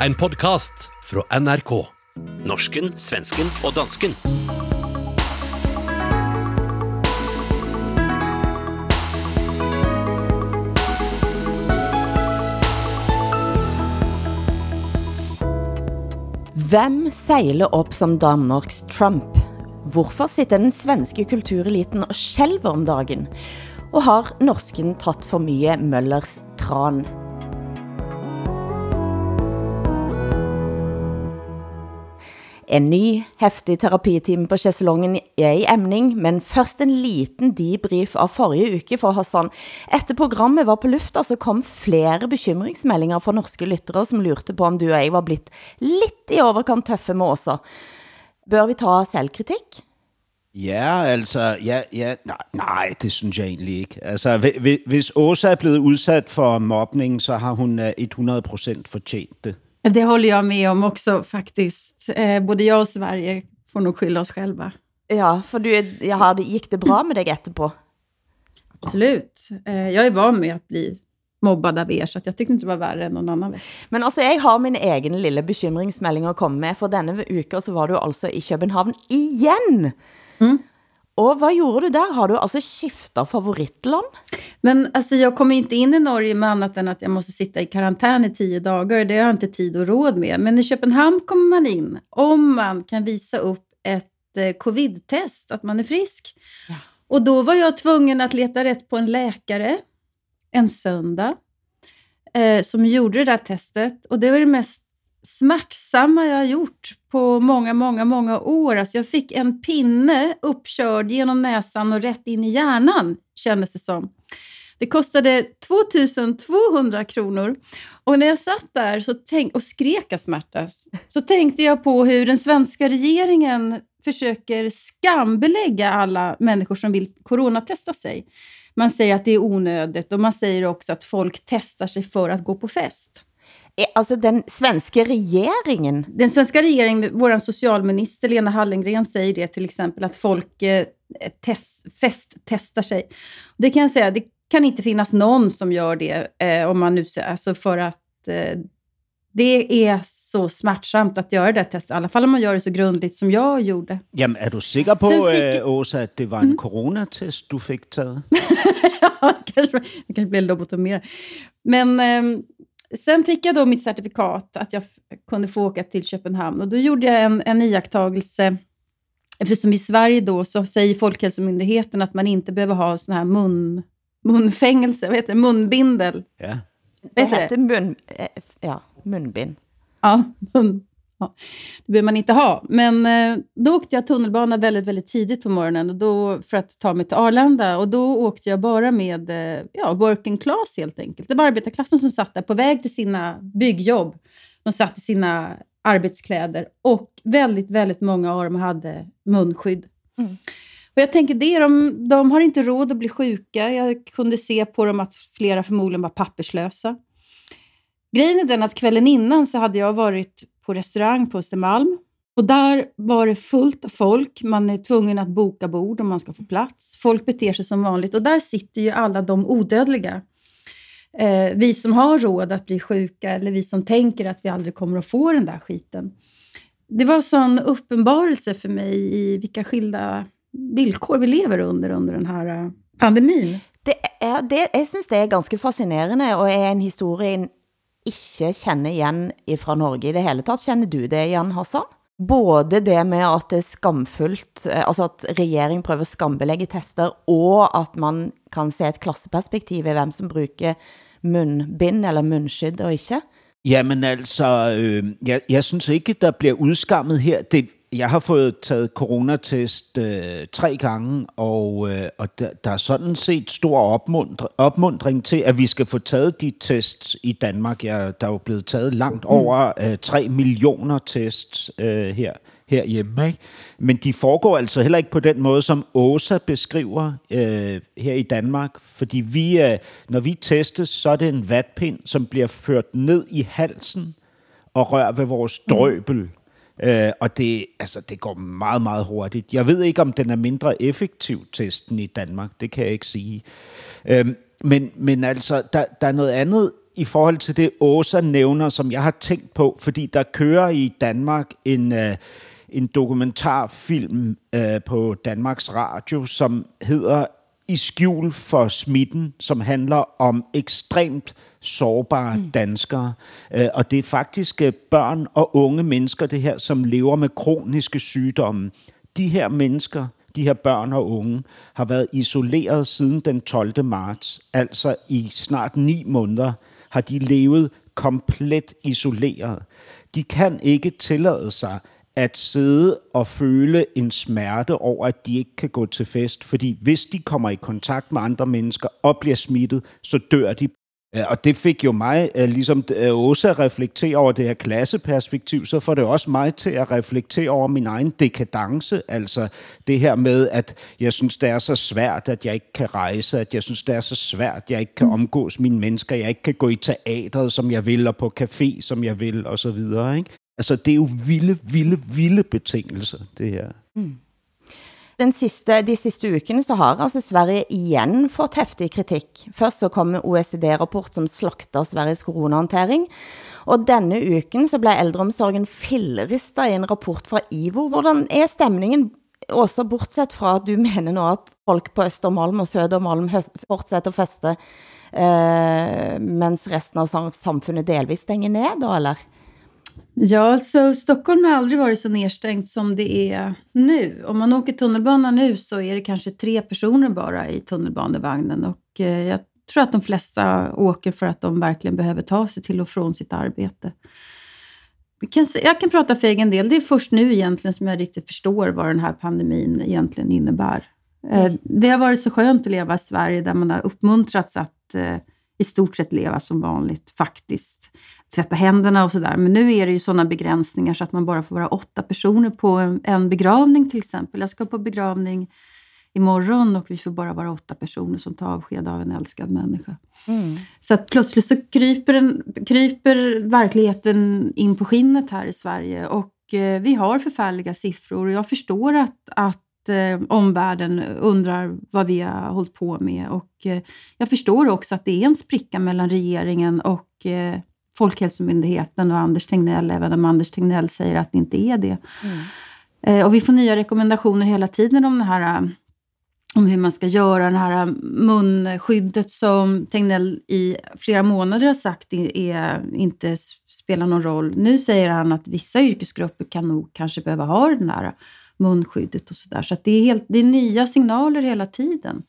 En podkast fra NRK. Norsken, svensken og dansken. Hvem seiler opp som Danmarks Trump? Hvorfor sitter den svenske kultureliten og skjelver om dagen? Og har norsken tatt for mye Møllers tran? En ny, heftig terapitime på sjeselongen er i emning, men først en liten debrief av forrige uke För Hassan. Etter programmet var på lufta, så kom flere bekymringsmeldinger fra norske lyttere som lurte på om du og jeg var blitt litt i overkant tøffe med Åsa. Bør vi ta selvkritikk? Ja, altså, ja, ja, nej, nej, det synes jeg egentlig ikke. Altså, om hvis Åsa er blevet udsat for mobning, så har hun eh, 100% fortjent det. Det håller jag med om också faktiskt. Eh, både jag och Sverige får nog skylla oss själva. Ja, for du, ja, har det- gikk det bra med dig etterpå? Absolut. Eh, jag är van med att bli mobbad av er, så att jag tyckte inte det var värre än någon annan vecka. Men altså, jeg har min egen lille bekymringsmelding å komme med, for denne uka så var du altså i København igjen. Og hvad gjorde du der? Har du altså skiftet favoritland? Men alltså, jag kommer inte in i Norge med annat än att jag måste sitta i karantän i tio dagar. Det har jag inte tid och råd med. Men i Köpenhamn kommer man in om man kan visa upp ett eh, covid-test, att man är frisk. Och då var jag tvungen att leta rätt på en läkare en söndag eh, som gjorde det där testet. Och det var det mest smärtsamma jag har gjort på många, många, många år. Alltså jag fick en pinne uppkörd genom näsan och rätt in i hjärnan, kändes det som. Det kostade 2200 kronor. Och när jag satt där så tänk, och skrek av smärta alltså, så tänkte jag på hur den svenska regeringen försöker skambelägga alla människor som vill coronatesta sig. Man säger att det är onödigt och man säger också att folk testar sig för att gå på fest. Altså, den svenske regeringen, Den svenska regeringen, vår socialminister Lena Hallengren säger det till exempel, att folk eh, test, festtestar sig. Det kan jag säga, det kan inte finnas någon som gör det eh, om man nu, alltså för att eh, det är så smärtsamt att göra det testet, i alla fall om man gör det så grundligt som jag gjorde. Jamen, er du sikker på, fik- øh, Åsa, at det var en coronatest, du fik taget? ja, kanske, det kanske blir lobotomerad. Men eh, sen fick jag då mitt certifikat att jag kunde få åka till Köpenhamn. Och då gjorde jag en, en iakttagelse. Eftersom i Sverige då så säger Folkhälsomyndigheten att man inte behöver ha sån här mun, munfängelse, vad heter det, munbindel. Ja. Vet det? heter mun, eh, ja, munbind. Ja, mun, ja, det behöver man inte ha. Men eh, då åkte jag tunnelbana väldigt, väldigt tidigt på morgonen och då, för att ta mig till Arlanda. Och då åkte jag bara med eh, ja, working class helt enkelt. Det var arbetarklassen som satt där på väg till sina byggjobb. De satt i sina arbetskläder och väldigt, väldigt många av dem hade munskydd. Och jag tänker det, de, de har inte råd att bli sjuka. Jag kunde se på dem att flera förmodligen var papperslösa. Grejen är den att kvällen innan så hade jag varit på restaurang på Östermalm. Och där var det fullt av folk. Man är tvungen att boka bord om man ska få plats. Folk beter sig som vanligt. Och där sitter ju alla de odödliga. Eh, vi som har råd att bli sjuka eller vi som tänker att vi aldrig kommer att få den där skiten. Det var en sån uppenbarelse för mig i vilka skilda villkor vi lever under under den här eh, pandemin. Det är, det, jag syns det är ganska fascinerande och är en historia ikke kjenner igjen fra Norge i det hele tatt. Kjenner du det igjen, Hassan? Både det med at det er skamfullt, eh, alltså altså at försöker prøver å skambelegge tester, og at man kan se et klasseperspektiv i hvem som bruger munnbind eller munnskydd og ikke. Jamen altså, øh, jeg, jeg synes ikke, der bliver udskammet her. Det, jeg har fået taget coronatest øh, tre gange, og, øh, og der, der er sådan set stor opmundring, opmundring til, at vi skal få taget de tests i Danmark. Ja, der er jo blevet taget langt over øh, 3 millioner tests øh, her herhjemme. Ikke? Men de foregår altså heller ikke på den måde, som Åsa beskriver øh, her i Danmark. Fordi vi, øh, når vi testes, så er det en vatpind, som bliver ført ned i halsen og rører ved vores drøbel. Mm. Øh, og det, altså, det går meget, meget hurtigt. Jeg ved ikke, om den er mindre effektiv, testen i Danmark. Det kan jeg ikke sige. Øh, men, men altså, der, der er noget andet i forhold til det, Åsa nævner, som jeg har tænkt på, fordi der kører i Danmark en, øh, en dokumentarfilm øh, på Danmarks Radio, som hedder i skjul for smitten, som handler om ekstremt sårbare mm. danskere. Øh, og det er faktisk øh, børn og unge mennesker, det her, som lever med kroniske sygdomme. De her mennesker, de her børn og unge, har været isoleret siden den 12. marts, altså i snart ni måneder har de levet komplet isoleret. De kan ikke tillade sig at sidde og føle en smerte over, at de ikke kan gå til fest, fordi hvis de kommer i kontakt med andre mennesker og bliver smittet, så dør de og det fik jo mig, øh, ligesom øh, også at reflektere over det her klasseperspektiv, så får det også mig til at reflektere over min egen dekadence. Altså det her med, at jeg synes, det er så svært, at jeg ikke kan rejse, at jeg synes, det er så svært, at jeg ikke kan omgås mine mennesker, jeg ikke kan gå i teatret, som jeg vil, og på café, som jeg vil, og så videre. Ikke? Altså det er jo vilde, vilde, vilde betingelser, det her. Mm. Den siste, de siste ukene så har altså Sverige igen fått heftig kritik. Først så kom en OECD-rapport som slakter Sveriges coronahantering, og denne uken så blev ældreomsorgen filleristet i en rapport fra IVO. Hvordan er stemningen også bortsett fra at du mener nu, at folk på Østermalm og Södermalm fortsätter at feste, eh, mens resten av samfundet delvis stänger ned då, eller? Ja, så Stockholm har aldrig varit så nedstängt som det är nu. Om man åker tunnelbana nu så är det kanske tre personer bara i tunnelbanevagnen. Och eh, jag tror att de flesta åker för att de verkligen behöver ta sig till och från sitt arbete. Jag kan prata för egen del. Det är först nu egentligen som jag riktigt förstår vad den här pandemin egentligen innebär. Eh, mm. Det har varit så skönt att leva i Sverige där man har uppmuntrats att eh, i stort sett leva som vanligt faktiskt. Tvätta händerna och sådär. Men nu är det ju sådana begränsningar så att man bara får vara åtta personer på en, en begravning till exempel. Jag ska på begravning imorgon och vi får bara vara åtta personer som tar avsked av en älskad människa. Mm. Så att plötsligt så kryper, en, kryper verkligheten in på skinnet här i Sverige och eh, vi har förfärliga siffror och jag förstår att, att eh, omvärlden undrar vad vi har hållit på med. Och, eh, jag förstår också att det är en spricka mellan regeringen och eh, Folkhälsomyndigheten och Anders Tegnell, även om Anders Tegnell säger att det inte är det. Mm. Eh, och vi får nya rekommendationer hela tiden om det här eh, om hur man ska göra det här munskyddet som Tegnell i flera månader har sagt är, inte spelar någon roll. Nu säger han att vissa yrkesgrupper kan nog kanske behöva ha den här munskyddet och sådär. Så, så det, är helt, det är nya signaler hela tiden.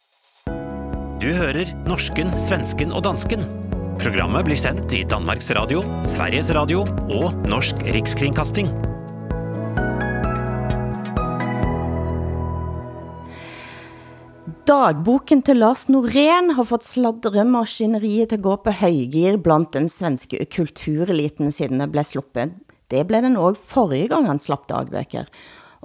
Du hører norsken, svensken og dansken. Programmet blir sendt i Danmarks Radio, Sveriges Radio og Norsk Rikskringkasting. Dagboken til Lars Norén har fått sladremaskineriet å gå på høygir blant den svenske kultureliten siden det blev sluppet. Det blev den også forrige gang han slapp dagbøker.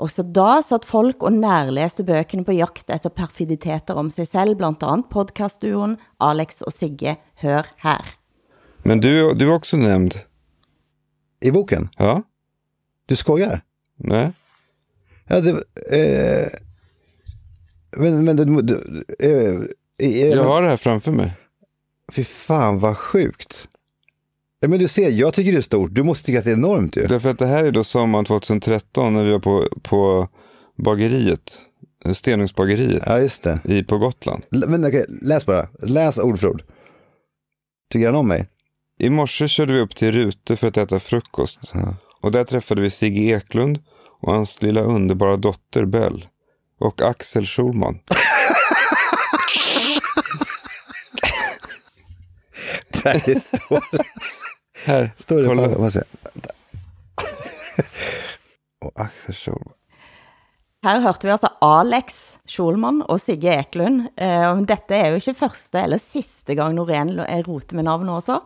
Også da satt folk og nærlæste bøkene på jakt efter perfiditeter om sig selv, blandt andet podcastduoen Alex og Sigge Hør her. Men du, du är också nämnd. I boken? Ja. Du skojar? Nej. Ja, det... Eh, men men du... du eh, eh, jag har det här framför mig. Fy fan vad sjukt. Men du ser, jag tycker det är stort. Du måste tycka att det är enormt ju. Därför att det här är då sommaren 2013 när vi var på, på bageriet. Stenungsbageriet. Ja, just det. I, på Gotland. Men okej, läs bara. Läs ord för ord. Tycker han om mig? I morse körde vi upp till Rute för att äta frukost. Ja. Och där träffade vi Sigge Eklund och hans lilla underbara dotter Bell. Och Axel Schulman. Där står Här, står det. kolla. På, vad säger och Axel Schulman. Her hørte vi altså Alex Schulman og Sigge Eklund. Eh, dette er jo ikke første eller siste gang Norén roter med navnet også.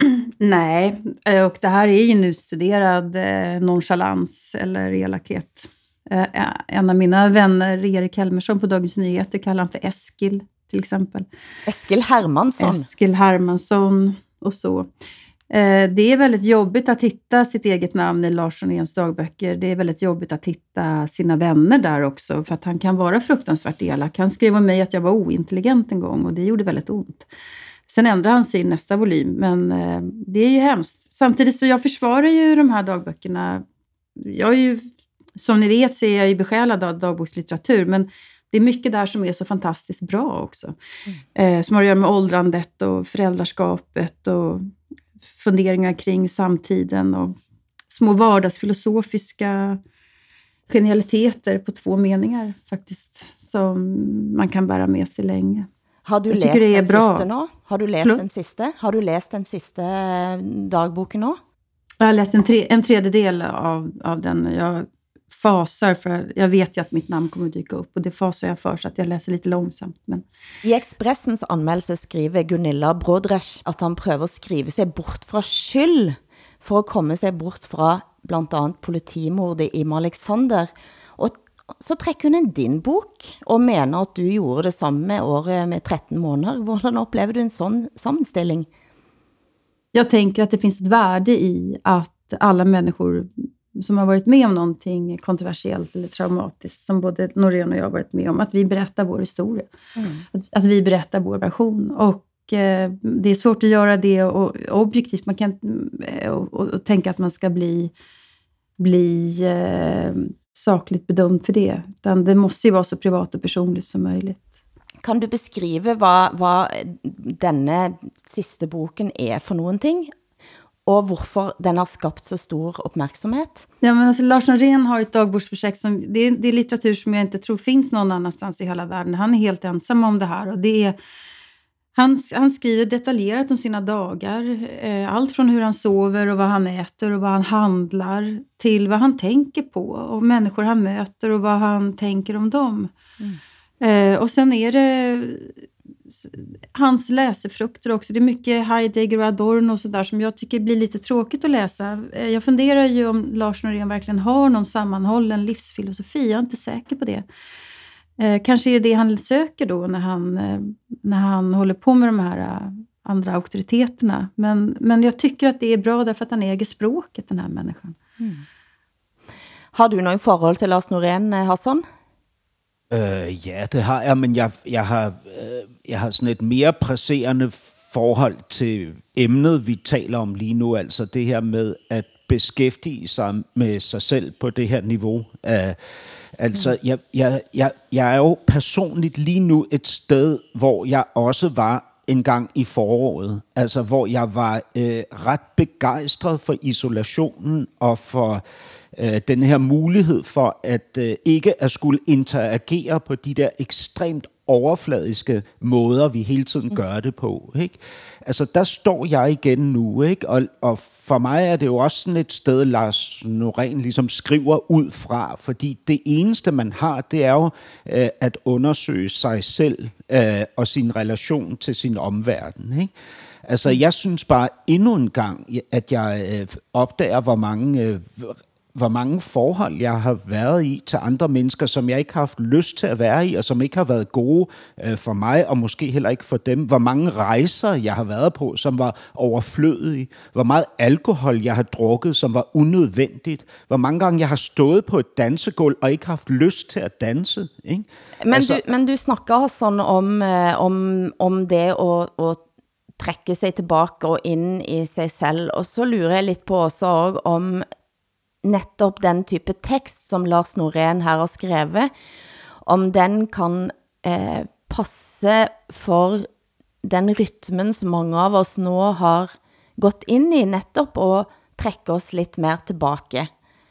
Nej, och det här är ju en utstuderad eh, nonchalans eller elakhet. Eh, en av mina vänner, Erik Helmersson på Dagens Nyheter, kallar han för Eskil till exempel. Eskil Hermansson. Eskil Hermansson och så. Eh, det är väldigt jobbigt att hitta sitt eget namn i Lars Noréns dagböcker. Det är väldigt jobbigt att hitta sina vänner där också, för att han kan vara fruktansvärt elak. Han skrev om mig att jag var ointelligent en gång och det gjorde väldigt ont. Sen ändrade han sig i nästa volym, men eh, det är ju hemskt. Samtidigt så jag försvarar ju de här dagböckerna. Jag är ju, som ni vet så är jag ju besjälad av dagbokslitteratur, men det är mycket där som är så fantastiskt bra också. Mm. Eh, som har att göra med åldrandet och föräldraskapet och funderingar kring samtiden och små vardagsfilosofiska genialiteter på två meningar faktiskt, som man kan bära med sig länge. Har du läst den sista nu? Har du läst den sista? Har du läst den sista eh, dagboken nu? Jag har läst en, tre, en tredjedel av, av den. Jag fasar för jag vet ju att mitt namn kommer dyka upp och det fasar jag för så att jag läser lite långsamt. Men... I Expressens anmeldelse skriver Gunilla Brodresch att han att skriva sig bort från skyld för att komma sig bort från bland annat politimordet i Alexander. Och så träcker hon en din bok och menar att du gjorde det samma år med 13 månader. Hur upplever du en sån sammanställning? Jag tänker att det finns ett värde i att alla människor som har varit med om någonting kontroversiellt eller traumatiskt, som både Norén och jag har varit med om, att vi berättar vår historia. Mm. Att, att, vi berättar vår version. Och eh, det är svårt att göra det och, objektivt. Man kan eh, och, och, och, tänka att man ska bli, bli eh, sakligt bedömd för det. Utan det måste ju vara så privat och personligt som möjligt. Kan du beskriva vad, vad denna sista boken är för någonting? Och varför den har skapat så stor uppmärksamhet? Ja, men alltså, Lars Norén har ett dagboksprojekt som det är, det är litteratur som jag inte tror finns någon annanstans i hela världen. Han är helt ensam om det här. Och det är, han, han skriver detaljerat om sina dagar. Eh, allt från hur han sover och vad han äter och vad han handlar till vad han tänker på och människor han möter och vad han tänker om dem. Mm. Eh, och sen är det hans läsefrukter också. Det är mycket Heidegger och Adorno och sådär som jag tycker blir lite tråkigt att läsa. Eh, jag funderar ju om Lars Norén verkligen har någon sammanhållen livsfilosofi. Jag är inte säker på det. Eh, kanske är det det han söker då när han, eh, när han håller på med de här eh, andra auktoriteterna. Men, men jag tycker att det är bra därför att han äger språket, den här människan. Mm. Har du någon förhåll till Lars Norén, eh, Hassan? Øh, ja, det har jeg, men jeg, jeg, har, øh, jeg har sådan et mere presserende forhold til emnet, vi taler om lige nu, altså det her med at beskæftige sig med sig selv på det her niveau. Uh, altså, jeg, jeg, jeg, jeg er jo personligt lige nu et sted, hvor jeg også var en gang i foråret, altså hvor jeg var øh, ret begejstret for isolationen og for øh, den her mulighed for at øh, ikke at skulle interagere på de der ekstremt overfladiske måder, vi hele tiden mm. gør det på. Ikke? Altså, der står jeg igen nu, ikke? Og, og for mig er det jo også sådan et sted, Lars Norén ligesom skriver ud fra, fordi det eneste, man har, det er jo øh, at undersøge sig selv øh, og sin relation til sin omverden, ikke? Altså, jeg synes bare endnu en gang, at jeg øh, opdager, hvor mange øh, hvor mange forhold jeg har været i til andre mennesker, som jeg ikke har haft lyst til at være i, og som ikke har været gode øh, for mig, og måske heller ikke for dem. Hvor mange rejser jeg har været på, som var overflødige. Hvor meget alkohol jeg har drukket, som var unødvendigt. Hvor mange gange jeg har stået på et dansegulv og ikke haft lyst til at danse. Ikke? Men, altså, du, men du snakker sådan om, øh, om, om det at, at trække sig tilbage og ind i sig selv, og så lurer jeg lidt på også om nettopp den type tekst som Lars Norén her har skrevet, om den kan eh, passe for den rytmen som mange av oss nå har gått in i, nettopp och träcka oss lite mer tillbaka.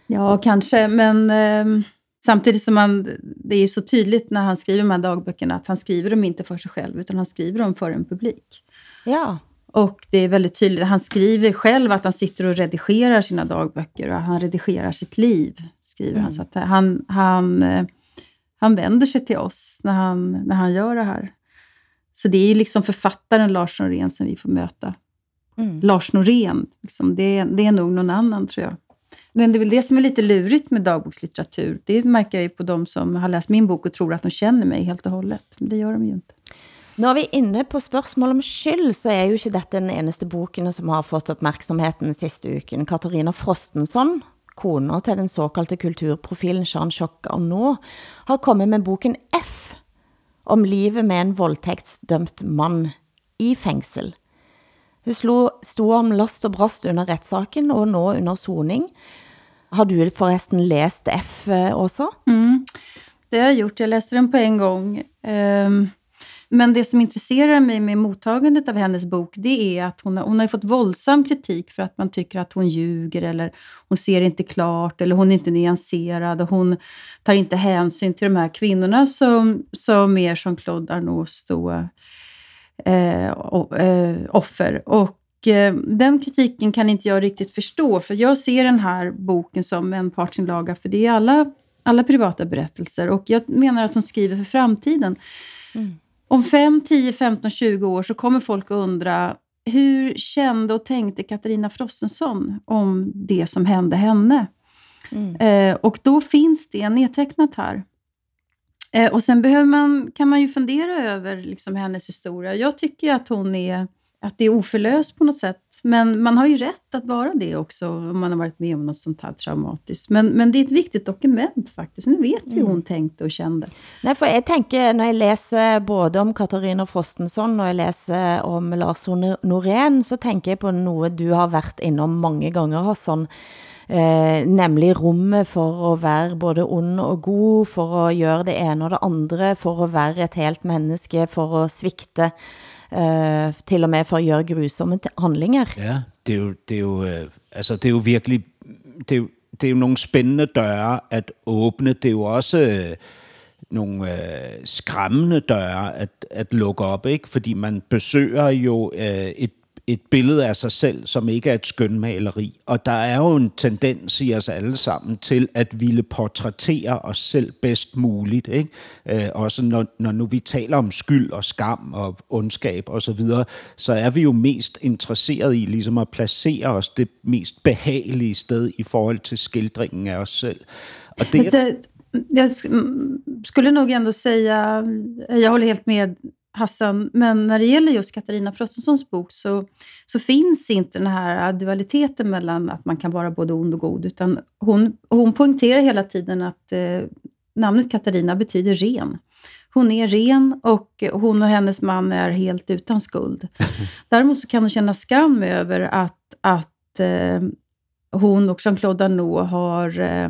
Ja, kanske, men eh, samtidigt som man, det är så tydligt när han skriver de här dagböckerna att han skriver dem inte för sig själv, utan han skriver dem för en publik. Ja. Och det är väldigt tydligt. Han skriver själv att han sitter och redigerar sina dagböcker och han redigerar sitt liv. skriver mm. han. Så att han, han, eh, han vänder sig till oss när han, när han gör det här. Så det är liksom författaren Lars Norén som vi får möta. Mm. Lars Norén, liksom, det, det är nog någon annan tror jag. Men det är väl det som är lite lurigt med dagbokslitteratur. Det märker jag ju på de som har läst min bok och tror att de känner mig helt och hållet. Men det gör de ju inte. Når vi er inne på spørsmål om skyld, så er jo ikke dette den eneste boken som har fått opmærksomheten siste uken. Katarina Frostenson, kona til den såkalte kulturprofilen Jean Jacques Arnault, har kommet med boken F, om livet med en voldtektsdømt mann i fengsel. Hun slo, stod om last og brast under rättssaken och nå under soning. Har du förresten läst F, eh, Åsa? Mm, det har jag gjort. Jag läste den på en gång. Um, ehm, men det som intresserar mig med mottagandet av hennes bok, det är att hon har, hon har fått våldsam kritik för att man tycker att hon ljuger, eller hon ser inte klart, eller hon är inte nyanserad, och hon tar inte hänsyn till de här kvinnorna som, som är som Claude Arnaults då, eh, eh, offer. Och eh, den kritiken kan inte jag riktigt förstå, för jag ser den här boken som en partsinlaga, för det är alla, alla privata berättelser. Och jag menar att hon skriver för framtiden. Mm. Om 5, 10, 15, 20 år så kommer folk att undra hur kände och tänkte Katarina Frostenson om det som hände henne? Mm. Eh, och då finns det nedtecknat här. Eh, och sen behöver man, kan man ju fundera över liksom hennes historia. Jag tycker att hon är att det är oförlöst på något sätt. Men man har ju rätt att vara det också om man har varit med om något sånt här traumatiskt. Men, men det är ett viktigt dokument faktiskt. Nu vet vi hur hon mm. tänkte och kände. Nej, för jag tänker när jag läser både om Katarina Frostenson och jag läser om Lars Norén så tänker jag på något du har varit inom många gånger Hassan. Eh, nemlig rommet for att vara både ond och god, för att göra det ena och det andra, för att vara ett helt människa, för att svikta Eh, øh, til og med for at gøre grusomme handlinger. Ja, det er jo, det er jo, øh, altså det er jo virkelig, det er jo, det er jo nogle spændende døre at åbne. Det er jo også øh, nogle øh, skræmmende døre at, at lukke op, ikke? Fordi man besøger jo øh, et et billede af sig selv, som ikke er et skønmaleri. Og der er jo en tendens i os alle sammen til at ville portrættere os selv bedst muligt. Ikke? Øh, også når, når nu vi taler om skyld og skam og ondskab osv., så, videre, så er vi jo mest interesseret i ligesom at placere os det mest behagelige sted i forhold til skildringen af os selv. Och det, jag skulle nog ändå säga, jag håller helt med Hassan, men när det gäller just Katarina Frostensons bok så, så finns inte den här dualiteten mellan att man kan vara både ond och god, utan hon, hon poängterar hela tiden att eh, namnet Katarina betyder ren. Hon är ren och hon och hennes man är helt utan skuld. Däremot så kan hon känna skam över att, att eh, hon och Jean-Claude Arnault har eh,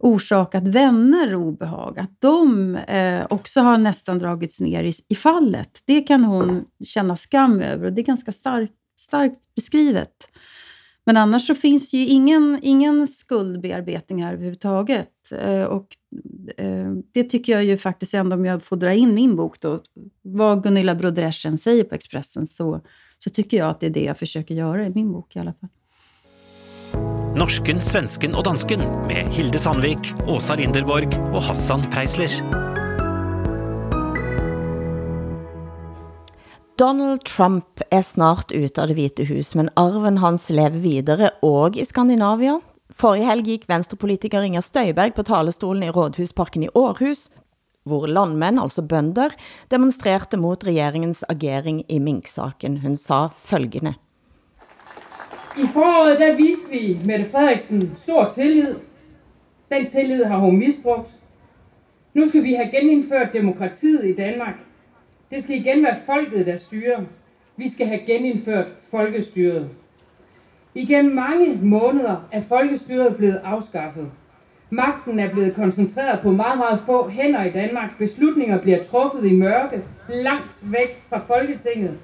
orsakat vänner obehag, att de eh, också har nästan dragits ner i, i fallet. Det kan hon känna skam över och det är ganska stark, starkt beskrivet. Men annars så finns det ju ingen, ingen skuldbearbetning här överhuvudtaget. Eh, och, eh, det tycker jag ju faktiskt ändå, om jag får dra in min bok då, vad Gunilla Brodreschen säger på Expressen, så, så tycker jag att det är det jag försöker göra i min bok i alla fall. Norsken, svensken och dansken med Hilde Sandvik, Åsa Linderborg och Hassan Preisler. Donald Trump är snart ute av det vita hus, men arven hans lever vidare och i Skandinavien. Forrige helg gick vänsterpolitiker Inger Stöjberg på talerstolen i Rådhusparken i Århus, hvor landmän, alltså bönder, demonstrerade mot regeringens agering i minksaken. Hon sa följande. I foråret der viste vi Mette Frederiksen stor tillid. Den tillid har hun misbrugt. Nu skal vi have genindført demokratiet i Danmark. Det skal igen være folket, der styrer. Vi skal have genindført folkestyret. Igennem mange måneder er folkestyret blevet afskaffet. Magten er blevet koncentreret på meget, meget få hænder i Danmark. Beslutninger bliver truffet i mørke, langt væk fra Folketinget.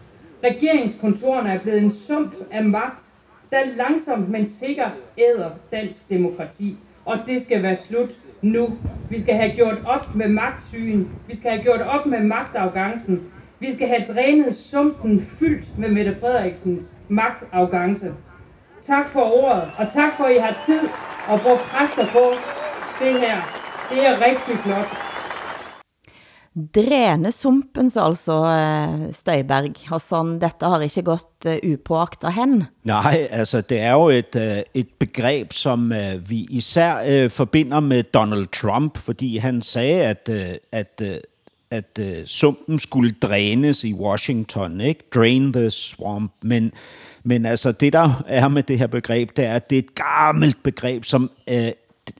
Regeringskontorerne er blevet en sump af magt, der langsomt, men sikkert æder dansk demokrati. Og det skal være slut nu. Vi skal have gjort op med magtsygen. Vi skal have gjort op med magtafgancen. Vi skal have drænet sumpen fyldt med Mette Frederiksens magtafgangse. Tak for ordet, og tak for, at I har tid og brugt kræfter på det her. Det er rigtig flot. Dränesumpen, sa altså eh, Støyberg. Hassan, dette har ikke gått uh, hen? Nej, altså det er jo et, uh, et begreb, som eh, vi især uh, forbinder med Donald Trump, fordi han sagde, at, uh, at, at sumpen skulle drænes i Washington, ikke? Drain the swamp. Men, men altså det, der er med det her begreb, det er, at det er et gammelt begreb, som uh,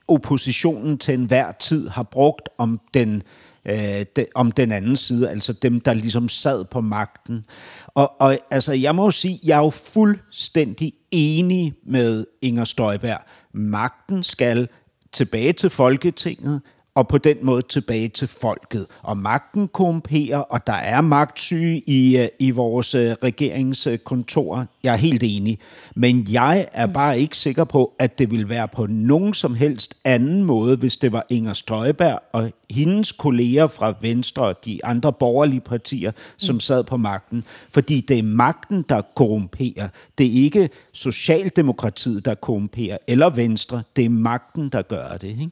oppositionen til enhver tid har brugt om den øh, de, om den anden side, altså dem, der ligesom sad på magten. Og, og altså, jeg må jo sige, jeg er jo fuldstændig enig med Inger Støjberg. Magten skal tilbage til Folketinget, og på den måde tilbage til folket. Og magten korrumperer, og der er magtsyge i, øh, i vores øh, regeringskontor. Jeg er helt enig. Men jeg er bare ikke sikker på, at det ville være på nogen som helst anden måde, hvis det var Inger Støjberg og hendes kolleger fra Venstre og de andre borgerlige partier, som sad på magten. Fordi det er magten, der korrumperer. Det er ikke Socialdemokratiet, der korrumperer, eller Venstre. Det er magten, der gør det. Ikke?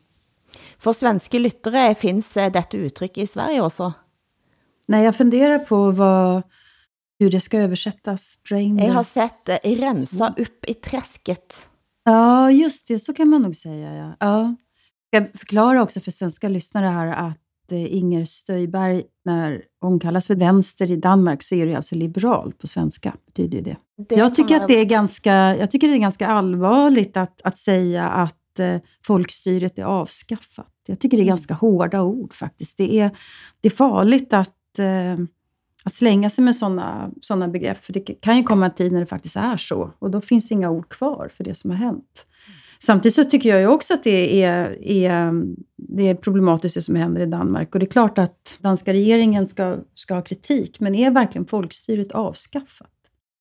For svenske lyttere finns eh, dette uttryck i Sverige också? Nej, jag funderar på vad, hur det ska översättas. Drain Jag har sett eh, rensa upp i träsket. Ja, just det. Så kan man nog säga. Ja. Ja. Jag ska förklara också för svenska lyssnare här att eh, Inger Stöjberg, när hon kallas för vänster i Danmark, så är det alltså liberal på svenska. betyder det. Det jag, tycker att det är ganska, jag tycker det är ganska allvarligt att, att säga att folkstyret är avskaffat. Jag tycker det är ganska hårda ord faktiskt. Det är, det är farligt att, eh, att slänga sig med sådana såna begrepp, för det kan ju komma en tid när det faktiskt är så. Och då finns det inga ord kvar för det som har hänt. Samtidigt så tycker jag ju också att det är, är, det är problematiskt det som händer i Danmark. Och det är klart att danska regeringen ska, ska ha kritik, men är verkligen folkstyret avskaffat?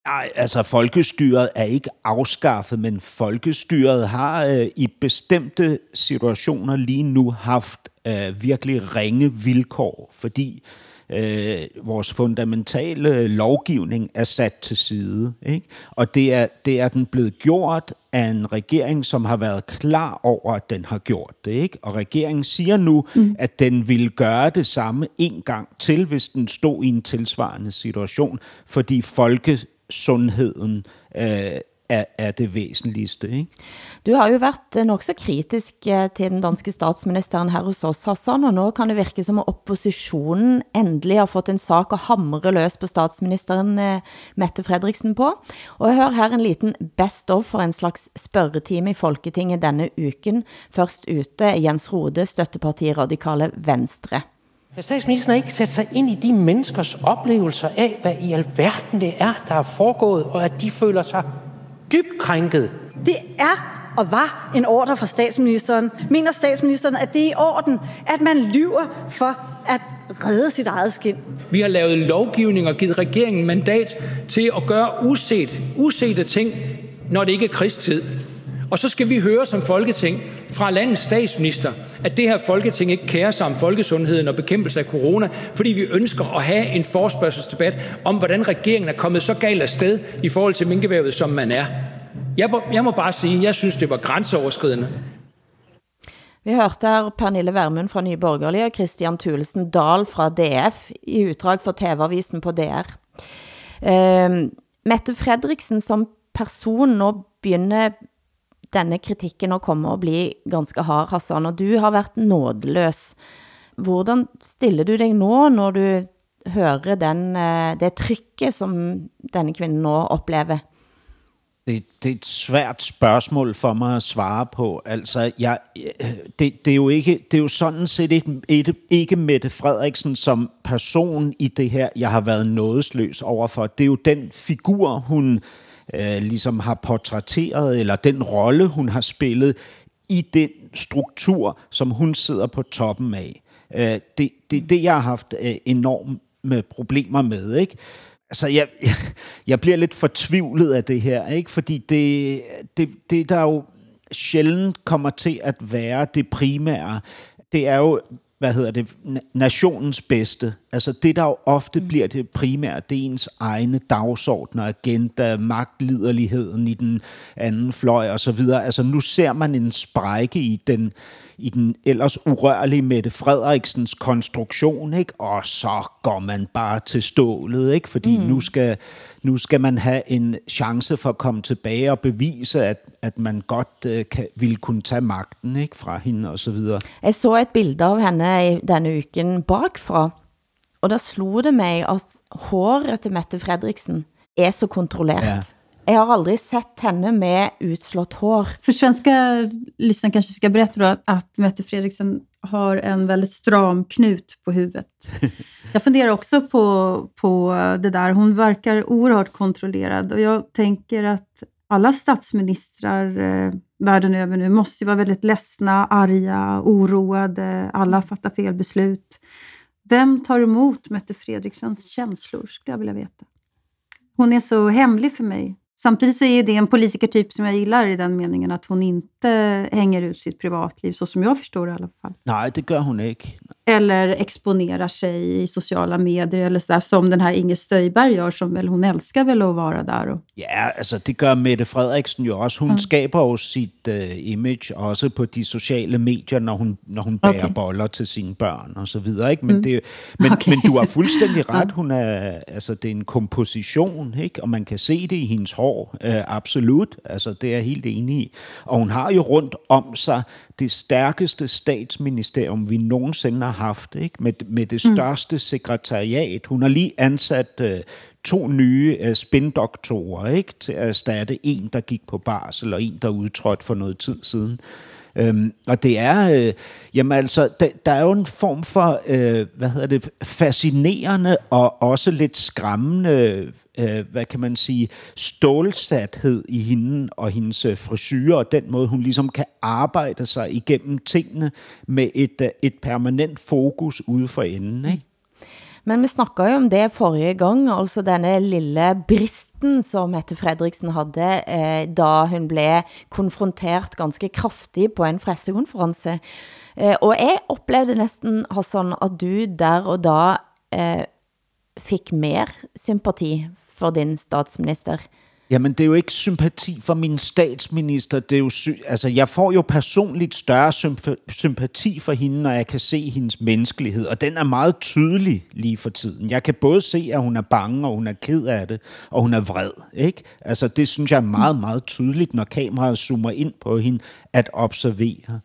Nej, altså folkestyret er ikke afskaffet, men folkestyret har øh, i bestemte situationer lige nu haft øh, virkelig ringe vilkår, fordi øh, vores fundamentale lovgivning er sat til side. Ikke? Og det er, det er den blevet gjort af en regering, som har været klar over, at den har gjort det. Ikke? Og regeringen siger nu, mm. at den vil gøre det samme en gang til, hvis den stod i en tilsvarende situation, fordi folkesundheden øh, är, är, det väsentligaste. Ikke? Du har ju varit eh, øh, så kritisk øh, till den danske statsministern här hos oss, Hassan, och nu kan det verka som att oppositionen äntligen har fått en sak att hamra lös på statsministern eh, øh, Mette Fredriksen på. Och jag hör här en liten best of för en slags spørgetime i Folketinget denna uken. Först ute Jens Rode, støttepartiet Radikale Venstre. Kan statsministeren ikke sætte sig ind i de menneskers oplevelser af, hvad i alverden det er, der er foregået, og at de føler sig dybt krænket? Det er og var en ordre fra statsministeren. Mener statsministeren, at det er i orden, at man lyver for at redde sit eget skin? Vi har lavet lovgivning og givet regeringen mandat til at gøre uset, usete ting, når det ikke er krigstid. Og så skal vi høre som Folketing fra landets statsminister, at det her Folketing ikke kærer sig om folkesundheden og bekæmpelse af corona, fordi vi ønsker at have en forspørgselsdebat om, hvordan regeringen er kommet så galt af sted i forhold til minkevævet, som man er. Jeg må, jeg må bare sige, jeg synes, det var grænseoverskridende. Vi hørte her Pernille Vermund fra Nye Borgerlige og Christian Thulesen Dahl fra DF i utdrag for TV-avisen på DR. Uh, ehm, Mette Fredriksen som person, nå begynder denne kritikken at kommer og bli ganske hard, Hassan, og du har varit nådeløs. Hvordan stiller du dig nå, når du hører den, eh, det trykket, som denne kvinna nå upplever? Det, det er et svært spørgsmål for mig at svare på. Altså, jeg, det, det, er jo ikke, det er jo sådan set ikke, ikke, ikke Mette Frederiksen som person i det her, jeg har været nådesløs overfor. Det er jo den figur, hun øh, ligesom har portrætteret, eller den rolle, hun har spillet i den struktur, som hun sidder på toppen af. Øh, det, det, det, jeg har haft øh, enorme problemer med, ikke? Altså, jeg, jeg, jeg bliver lidt fortvivlet af det her, ikke? Fordi det, det, det, der jo sjældent kommer til at være det primære, det er jo, hvad hedder det, nationens bedste. Altså det, der jo ofte mm. bliver det primære, det er ens egne dagsordner, agenda, magtliderligheden i den anden fløj videre. Altså nu ser man en sprække i den, i den ellers urørlige Mette Frederiksens konstruktion, ikke? og så går man bare til stålet, ikke? fordi mm. nu, skal, nu skal man have en chance for at komme tilbage og bevise, at, at man godt øh, kan, vil kunne tage magten ikke? fra hende og så videre. Jeg så et billede av henne i denne uken bakfra, og der slog det mig, at håret til Mette Fredriksen er så kontrollert. Ja. Jag har aldrig sett henne med utslått hår. För svenska lyssnare kanske ska berätta då att, Mette Fredriksen har en väldigt stram knut på huvudet. Jag funderar också på, på det där. Hon verkar oerhört kontrollerad och jag tänker att alla statsministrar eh, världen över nu måste vara väldigt ledsna, arga, oroade. Alla fattar fel beslut. Vem tar emot Mette Fredriksens känslor, skulle jag vilja veta. Hon är så hemlig för mig. Samtidigt så är det en politikertyp som jag gillar i den meningen att hon inte hänger ut sitt privatliv, så som jag förstår det i alla fall. Nej, det gör hon inte. Eller exponerar sig i sociala medier eller sådär, som den här Inger Stöjberg gör, som väl hon älskar väl att vara där. Och... Ja, alltså det gör Mette Frederiksen ju också. Hon mm. skapar ju sitt uh, image också på de sociala medier, när hon, när hon bär okay. bollar till sina barn och så vidare. Ikke? Men, mm. det, men, okay. men du har fullständigt rätt. Hon är, alltså, det är en komposition, ikke? och man kan se det i hennes hår. Uh, absolut, alltså, det är jag helt enig i. Och hon har ju runt om sig det stærkeste statsministerium, vi nogensinde har haft, ikke? Med, med det mm. største sekretariat. Hun har lige ansat uh, to nye uh, spindoktorer ikke? til at erstatte en, der gik på barsel, og en, der udtrådte for noget tid siden. Øhm, og det er, øh, jamen altså, der, der er jo en form for, øh, hvad hedder det, fascinerende og også lidt skræmmende øh, hvad kan man sige, stålsathed i hende og hendes øh, frisyrer, og den måde, hun ligesom kan arbejde sig igennem tingene med et, øh, et permanent fokus ude for enden, ikke? Men vi snakkede jo om det forrige gang, altså denne lille brist bristen, som Mette Fredriksen hade, eh, da hun blev konfrontert ganska kraftigt på en presskonferens. Eh, og jeg oplevede nästan Hassan, att du där och då eh, fick mer sympati för din statsminister? Jamen, det er jo ikke sympati for min statsminister. Det er jo sy- altså, jeg får jo personligt større symp- sympati for hende, når jeg kan se hendes menneskelighed, og den er meget tydelig lige for tiden. Jeg kan både se, at hun er bange, og hun er ked af det, og hun er vred. Ikke? Altså, det synes jeg er meget, meget tydeligt, når kameraet zoomer ind på hende, at observere.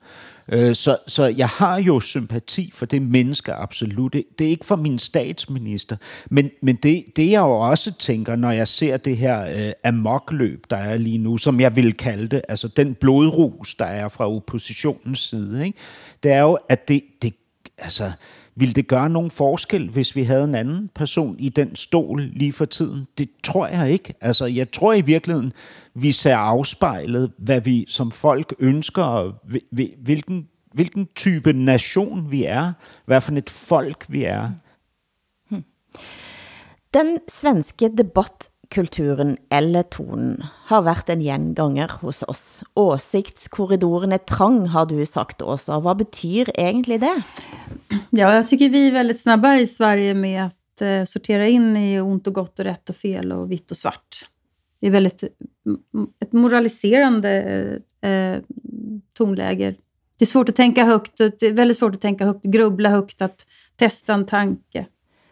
Øh, så, så jeg har jo sympati for det menneske, absolut. Det, det er ikke for min statsminister, men, men det, det jeg jo også tænker, når jeg ser det her øh, amokløb, der er lige nu, som jeg vil kalde det, altså den blodrus, der er fra oppositionens side, ikke? det er jo, at det, det altså, vil det gøre nogen forskel, hvis vi havde en anden person i den stol lige for tiden? Det tror jeg ikke. Altså, jeg tror i virkeligheden, vi ser afspejlet, hvad vi som folk ønsker, og hvilken, hvilken type nation vi er, hvad for et folk vi er. Hmm. Den svenske debattkulturen eller tonen har varit en genganger hos oss. Åsiktskorridoren är trang, har du sagt, Åsa. Vad betyder egentlig det? Ja, jag tycker vi är väldigt snabba i Sverige med att eh, sortera in i ont och gott och rätt och fel och vitt och svart. Det är väldigt ett moraliserande eh, tonläge. Det är svårt att tänka högt, det är väldigt svårt att tänka högt, grubbla högt, att testa en tanke.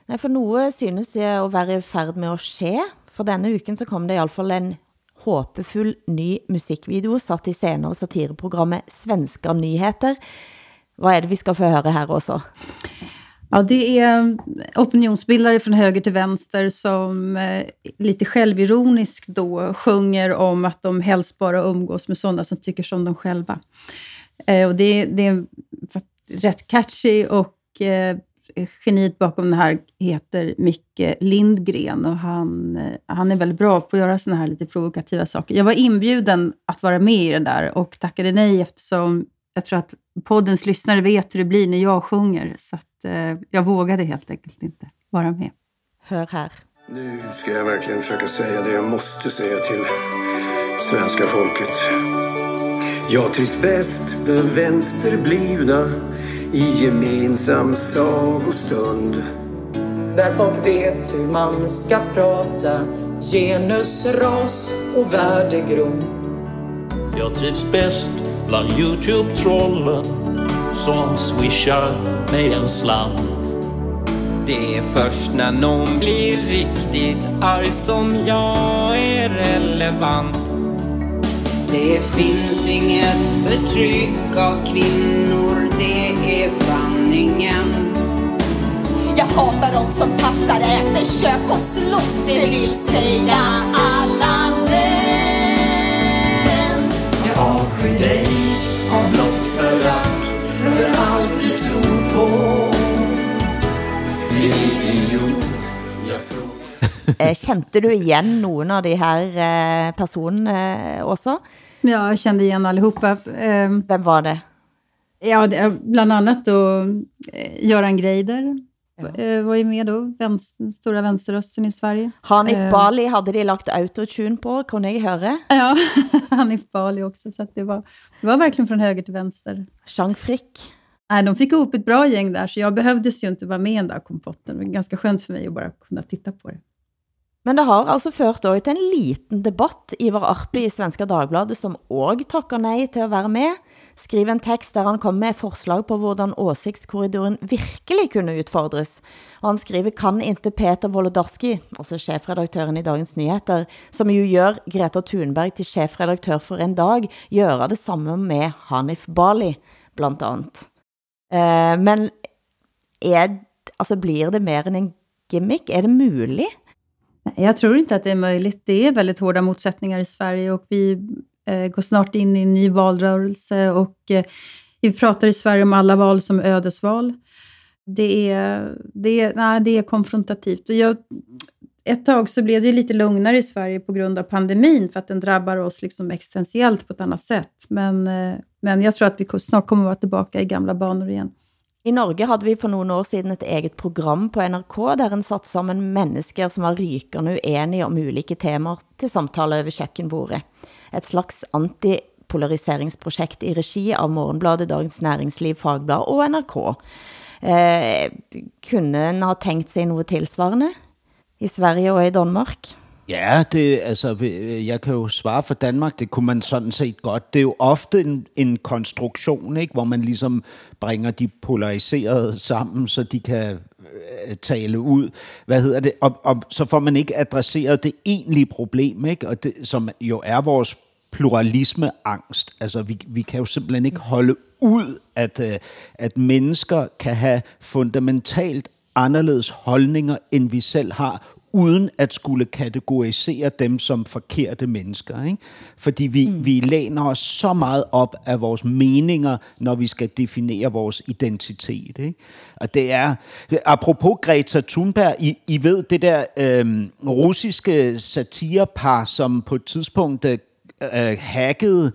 Nej, för något synes jag att vara i färd med att ske. För denna uken så kom det i alla fall en håpefull ny musikvideo satt i scenen og satirprogrammet Svenska nyheter. Vad är det vi ska få höra här också? Ja, det är opinionsbildare från höger till vänster som eh, lite självironiskt då sjunger om att de helst bara umgås med sådana som tycker som de själva. Eh, och det, det är rätt catchy och eh, geniet bakom det här heter Micke Lindgren och han, eh, han är väldigt bra på att göra såna här lite provokativa saker. Jag var inbjuden att vara med i det där och tackade nej eftersom jag tror att poddens lyssnare vet hur det blir när jag sjunger. Så att, eh, jag vågade helt enkelt inte vara med. Hör här. Nu ska jag verkligen försöka säga det jag måste säga till svenska folket. Jag trivs bäst med vänsterblivna i gemensam sagostund. Där folk vet hur man ska prata genus, ras och värdegrund. Jag trivs bäst bland Youtube-trollen som swishar mig en slant. Det är först när någon blir riktigt arg som jag är relevant. Det finns inget förtryck av kvinnor, det är sanningen. Jag hatar dem som tafsar, äter kök och slåss, det vill säga alla förakt för allt du tror på. Idiot, jag frågar Eh, Kjente du igen någon av de här eh, personerna också? Ja, jag kände igen allihopa. Vem var det? Ja, bland annat då eh, Göran Greider eh, var ju med då, vänster, stora vänsterrösten i Sverige. Hanif Eh, Bali hade de lagt autotune på, kunde jag höra. Ja, Hanif Bali också. Så att det, var, det var verkligen från höger till vänster. Jean Frick. Nej, de fick ihop ett bra gäng där, så jag behövdes ju inte vara med i den där kompotten. Det var ganska skönt för mig att bara kunna titta på det. Men det har altså ført også til en liten debatt. Ivar Arpi i Svenska Dagbladet, som også takker nej til at være med, skriver en tekst der han kommer med forslag på hvordan åsiktskorridoren virkelig kunne utfordres. Og han skriver, kan ikke Peter Wolodarski, altså chefredaktören i Dagens Nyheter, som jo gjør Greta Thunberg til chefredaktör for en dag, gjøre det samme med Hanif Bali, blant andet. Eh, men er, altså blir det mer än en gimmick? Er det möjligt? Jag tror inte att det är möjligt. Det är väldigt hårda motsättningar i Sverige och vi Eh, går snart in i en ny valrörelse och eh, vi pratar i Sverige om alla val som ödesval. Det är, det är, nej, det är konfrontativt. Och jag, ett tag så blev det lite lugnare i Sverige på grund av pandemin, för att den drabbar oss liksom existentiellt på ett annat sätt. Men, eh, men jag tror att vi snart kommer att vara tillbaka i gamla banor igen. I Norge hade vi för några år sedan ett eget program på NRK, där en satt samman människor som var rykande oeniga om olika teman till samtal över köksbordet. Ett slags antipolariseringsprojekt i regi av Morgonbladet, Dagens Näringsliv, Fagblad och NRK. Eh, kunde en ha tänkt sig något tillsvarande i Sverige och i Danmark? Ja, det, altså, jeg kan jo svare for Danmark, det kunne man sådan set godt. Det er jo ofte en, en konstruktion, ikke, hvor man ligesom bringer de polariserede sammen, så de kan øh, tale ud. Hvad hedder det? Og, og så får man ikke adresseret det egentlige problem, ikke? Og det, som jo er vores pluralismeangst. Altså, vi, vi kan jo simpelthen ikke holde ud, at, øh, at mennesker kan have fundamentalt anderledes holdninger, end vi selv har, uden at skulle kategorisere dem som forkerte mennesker. Ikke? Fordi vi, mm. vi læner os så meget op af vores meninger, når vi skal definere vores identitet. Ikke? Og det er, apropos Greta Thunberg, I, I ved det der øhm, russiske satirepar, som på et tidspunkt øh, øh, hackede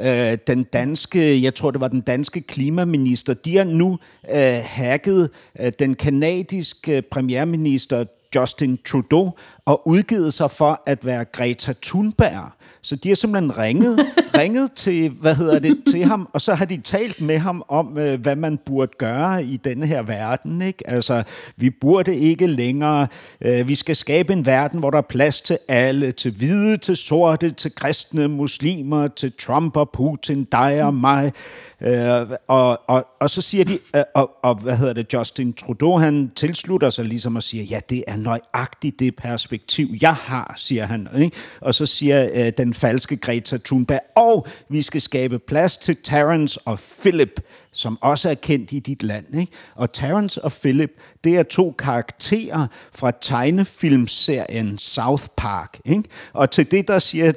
øh, den danske, jeg tror det var den danske klimaminister, de har nu øh, hacket øh, den kanadiske premierminister Justin Trudeau og udgivet sig for at være Greta Thunberg. Så de har simpelthen ringet, ringet til, hvad hedder det, til ham, og så har de talt med ham om, øh, hvad man burde gøre i denne her verden. Ikke? Altså, vi burde ikke længere, øh, vi skal skabe en verden, hvor der er plads til alle, til hvide, til sorte, til kristne, muslimer, til Trump og Putin, dig og mig. Øh, og, og, og så siger de, øh, og, og hvad hedder det, Justin Trudeau, han tilslutter sig ligesom og siger, ja, det er nøjagtigt det perspektiv, jeg har, siger han. Ikke? Og så siger øh, den falske Greta Thunberg, og vi skal skabe plads til Terence og Philip, som også er kendt i dit land. Ikke? Og Terence og Philip, det er to karakterer fra tegnefilmserien South Park. Ikke? Og til det, der siger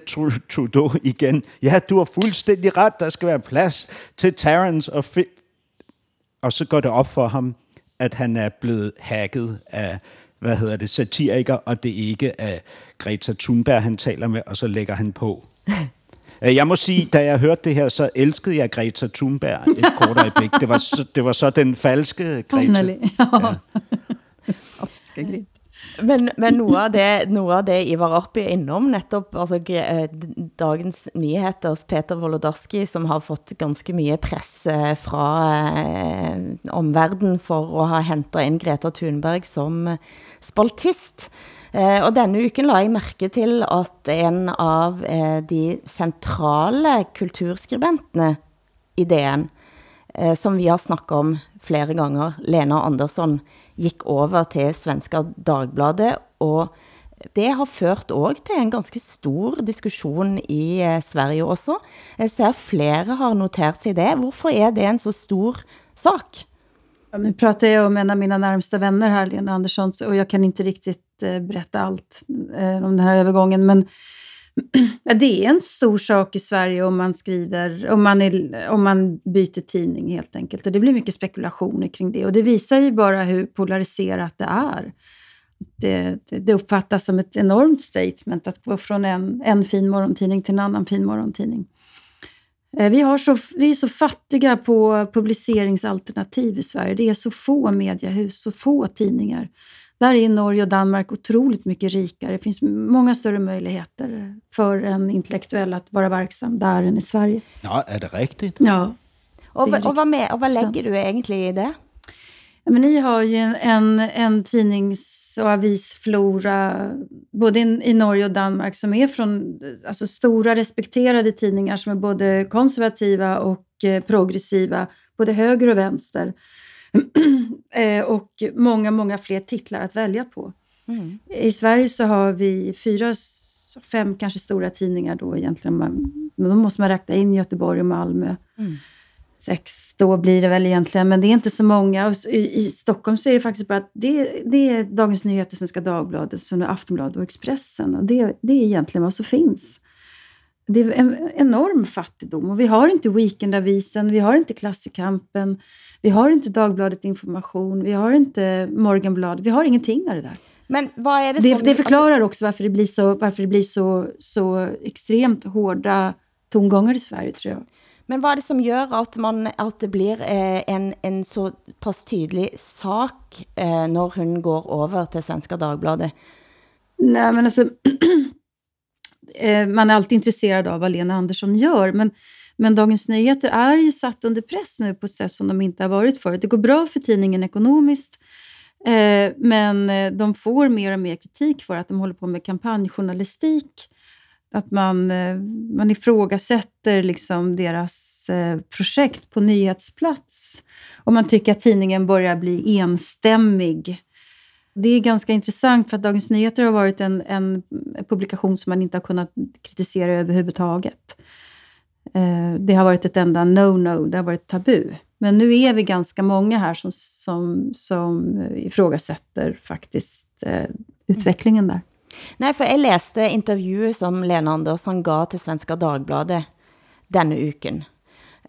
Trudeau igen, ja, du har fuldstændig ret, der skal være plads til Terence og Philip. Og så går det op for ham, at han er blevet hacket af, hvad hedder det, satiriker, og det ikke er Greta Thunberg, han taler med, og så lægger han på. Øh, Jeg må sige, da jeg hørte det her, så elskede jeg Greta Thunberg et kort øjeblik. Det var så, det var så den falske Greta. Ja. Men, men noe, av det, noe av det Ivar Arpi er innom, nettopp altså, eh, Dagens Nyheters Peter Wolodarski, som har fått ganske mye press fra eh, omverden for å ha hentet inn Greta Thunberg som eh, spaltist. Eh, og denne uken la jeg merke til at en av eh, de centrala kulturskribentene i DN, eh, som vi har snakket om flere ganger, Lena Andersson, gick over til Svenska Dagbladet, og det har ført òg til en ganske stor diskussion i Sverige også. Jeg ser flere har notert sig det. Hvorfor er det en så stor sak? Ja, nu pratar jag om en av mina närmsta vänner här, Lena Andersson, och jag kan inte riktigt eh, berätta allt eh, om den här övergången. Men, Ja, det är en stor sak i Sverige om man skriver, om man, är, om man byter tidning helt enkelt. Och det blir mycket spekulationer kring det. Och det visar ju bara hur polariserat det är. Det, det, det uppfattas som ett enormt statement att gå från en, en fin morgontidning till en annan fin morgontidning. Eh, vi, har så, vi är så fattiga på publiceringsalternativ i Sverige. Det är så få mediehus, så få tidningar. Där är Norge och Danmark otroligt mycket rikare. Det finns många större möjligheter för en intellektuell att vara verksam där än i Sverige. Ja, är det riktigt? Ja. Och, vad- och, vad med, och vad lägger du egentligen i det? Men ni har ju en, en, en tidnings och avisflora både in, i Norge och Danmark som är från alltså stora respekterade tidningar som är både konservativa och eh, progressiva, både höger och vänster. eh, och många, många fler titlar att välja på. Mm. I Sverige så har vi fyra, fem kanske stora tidningar då egentligen. Man, men då måste man räkna in Göteborg och Malmö. Mm. Sex då blir det väl egentligen, men det är inte så många. Och I, Stockholm så är det faktiskt bara att det, det är Dagens Nyheter, Svenska Dagbladet, Aftonbladet och Expressen. Och det, det är egentligen vad som finns. Det är en enorm fattigdom. Och vi har inte Weekendavisen, vi har inte Klassikampen, vi har inte Dagbladet Information, vi har inte Morgonbladet, vi har ingenting av det där. Men vad är det, Det, som... det förklarar också varför det blir, så, varför det blir så, så extremt hårda tongångar i Sverige, tror jag. Men vad är det som gör att, man, att det blir eh, en, en så pass tydlig sak eh, när hon går över till Svenska Dagbladet? Nej, men alltså, eh, man är alltid intresserad av vad Lena Andersson gör, men, men Dagens Nyheter är ju satt under press nu på ett sätt som de inte har varit förut. Det går bra för tidningen ekonomiskt, men de får mer och mer kritik för att de håller på med kampanjjournalistik. Att man, eh, man ifrågasätter liksom deras eh, projekt på nyhetsplats. Och man tycker att tidningen börjar bli enstämmig. Det är ganska intressant för att Dagens Nyheter har varit en, en publikation som man inte har kunnat kritisera överhuvudtaget. Eh, det har varit ett enda no-no, det har varit tabu. Men nu är vi ganska många här som, som, som ifrågasätter faktiskt utvecklingen där. Nej, för jag läste intervjuer som Lena Andersson gav till Svenska Dagbladet denna uken.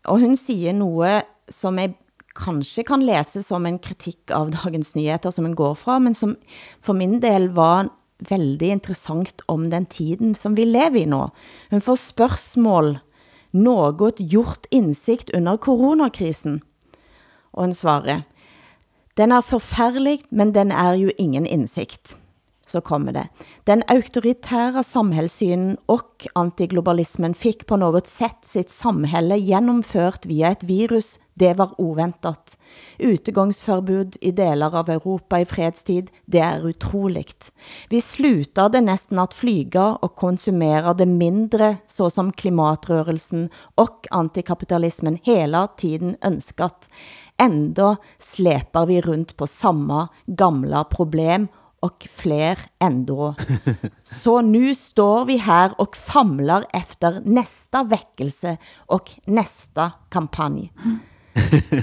Och hon säger något som jag kanske kan läsa som en kritik av Dagens Nyheter, som hon går från, men som för min del var väldigt intressant om den tiden som vi lever i nu. Hon får spörsmål, något gjort insikt under coronakrisen. Och hon svarar, den är förfärlig, men den är ju ingen insikt. Så kommer det. Den auktoritära samhällssynen och antiglobalismen fick på något sätt sitt samhälle genomfört via ett virus. Det var oväntat. Utegångsförbud i delar av Europa i fredstid, det är otroligt. Vi slutade nästan att flyga och konsumerade mindre så som klimatrörelsen och antikapitalismen hela tiden önskat. Ändå släpar vi runt på samma gamla problem och fler ändå. Så nu står vi här och famlar efter nästa väckelse och nästa kampanj.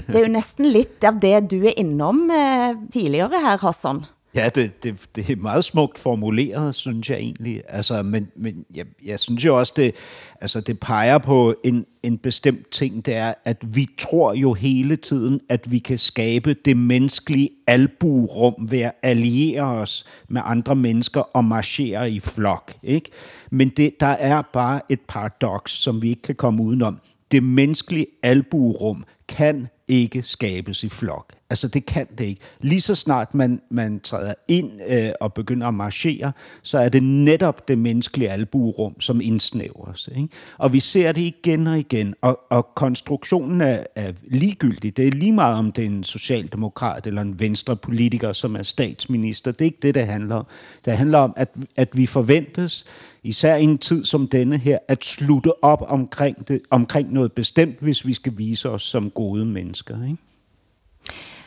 Det är ju nästan lite av det du är inom eh, tidigare här, Hassan. Ja, det, det, det er meget smukt formuleret, synes jeg egentlig. Altså, men men jeg, jeg synes jo også, det, altså, det peger på en, en bestemt ting, det er, at vi tror jo hele tiden, at vi kan skabe det menneskelige alburum ved at alliere os med andre mennesker og marchere i flok. Ikke? Men det, der er bare et paradoks, som vi ikke kan komme udenom. Det menneskelige alburum kan ikke skabes i flok. Altså det kan det ikke. Lige så snart man, man træder ind øh, og begynder at marchere, så er det netop det menneskelige albuerum, som indsnævres. Ikke? Og vi ser det igen og igen, og, og konstruktionen er, er ligegyldig. Det er lige meget om det er en socialdemokrat eller en venstre politiker, som er statsminister. Det er ikke det, det handler om. Det handler om, at, at vi forventes, især i en tid som denne her, at slutte op omkring, det, omkring noget bestemt, hvis vi skal vise os som gode mennesker. Ikke?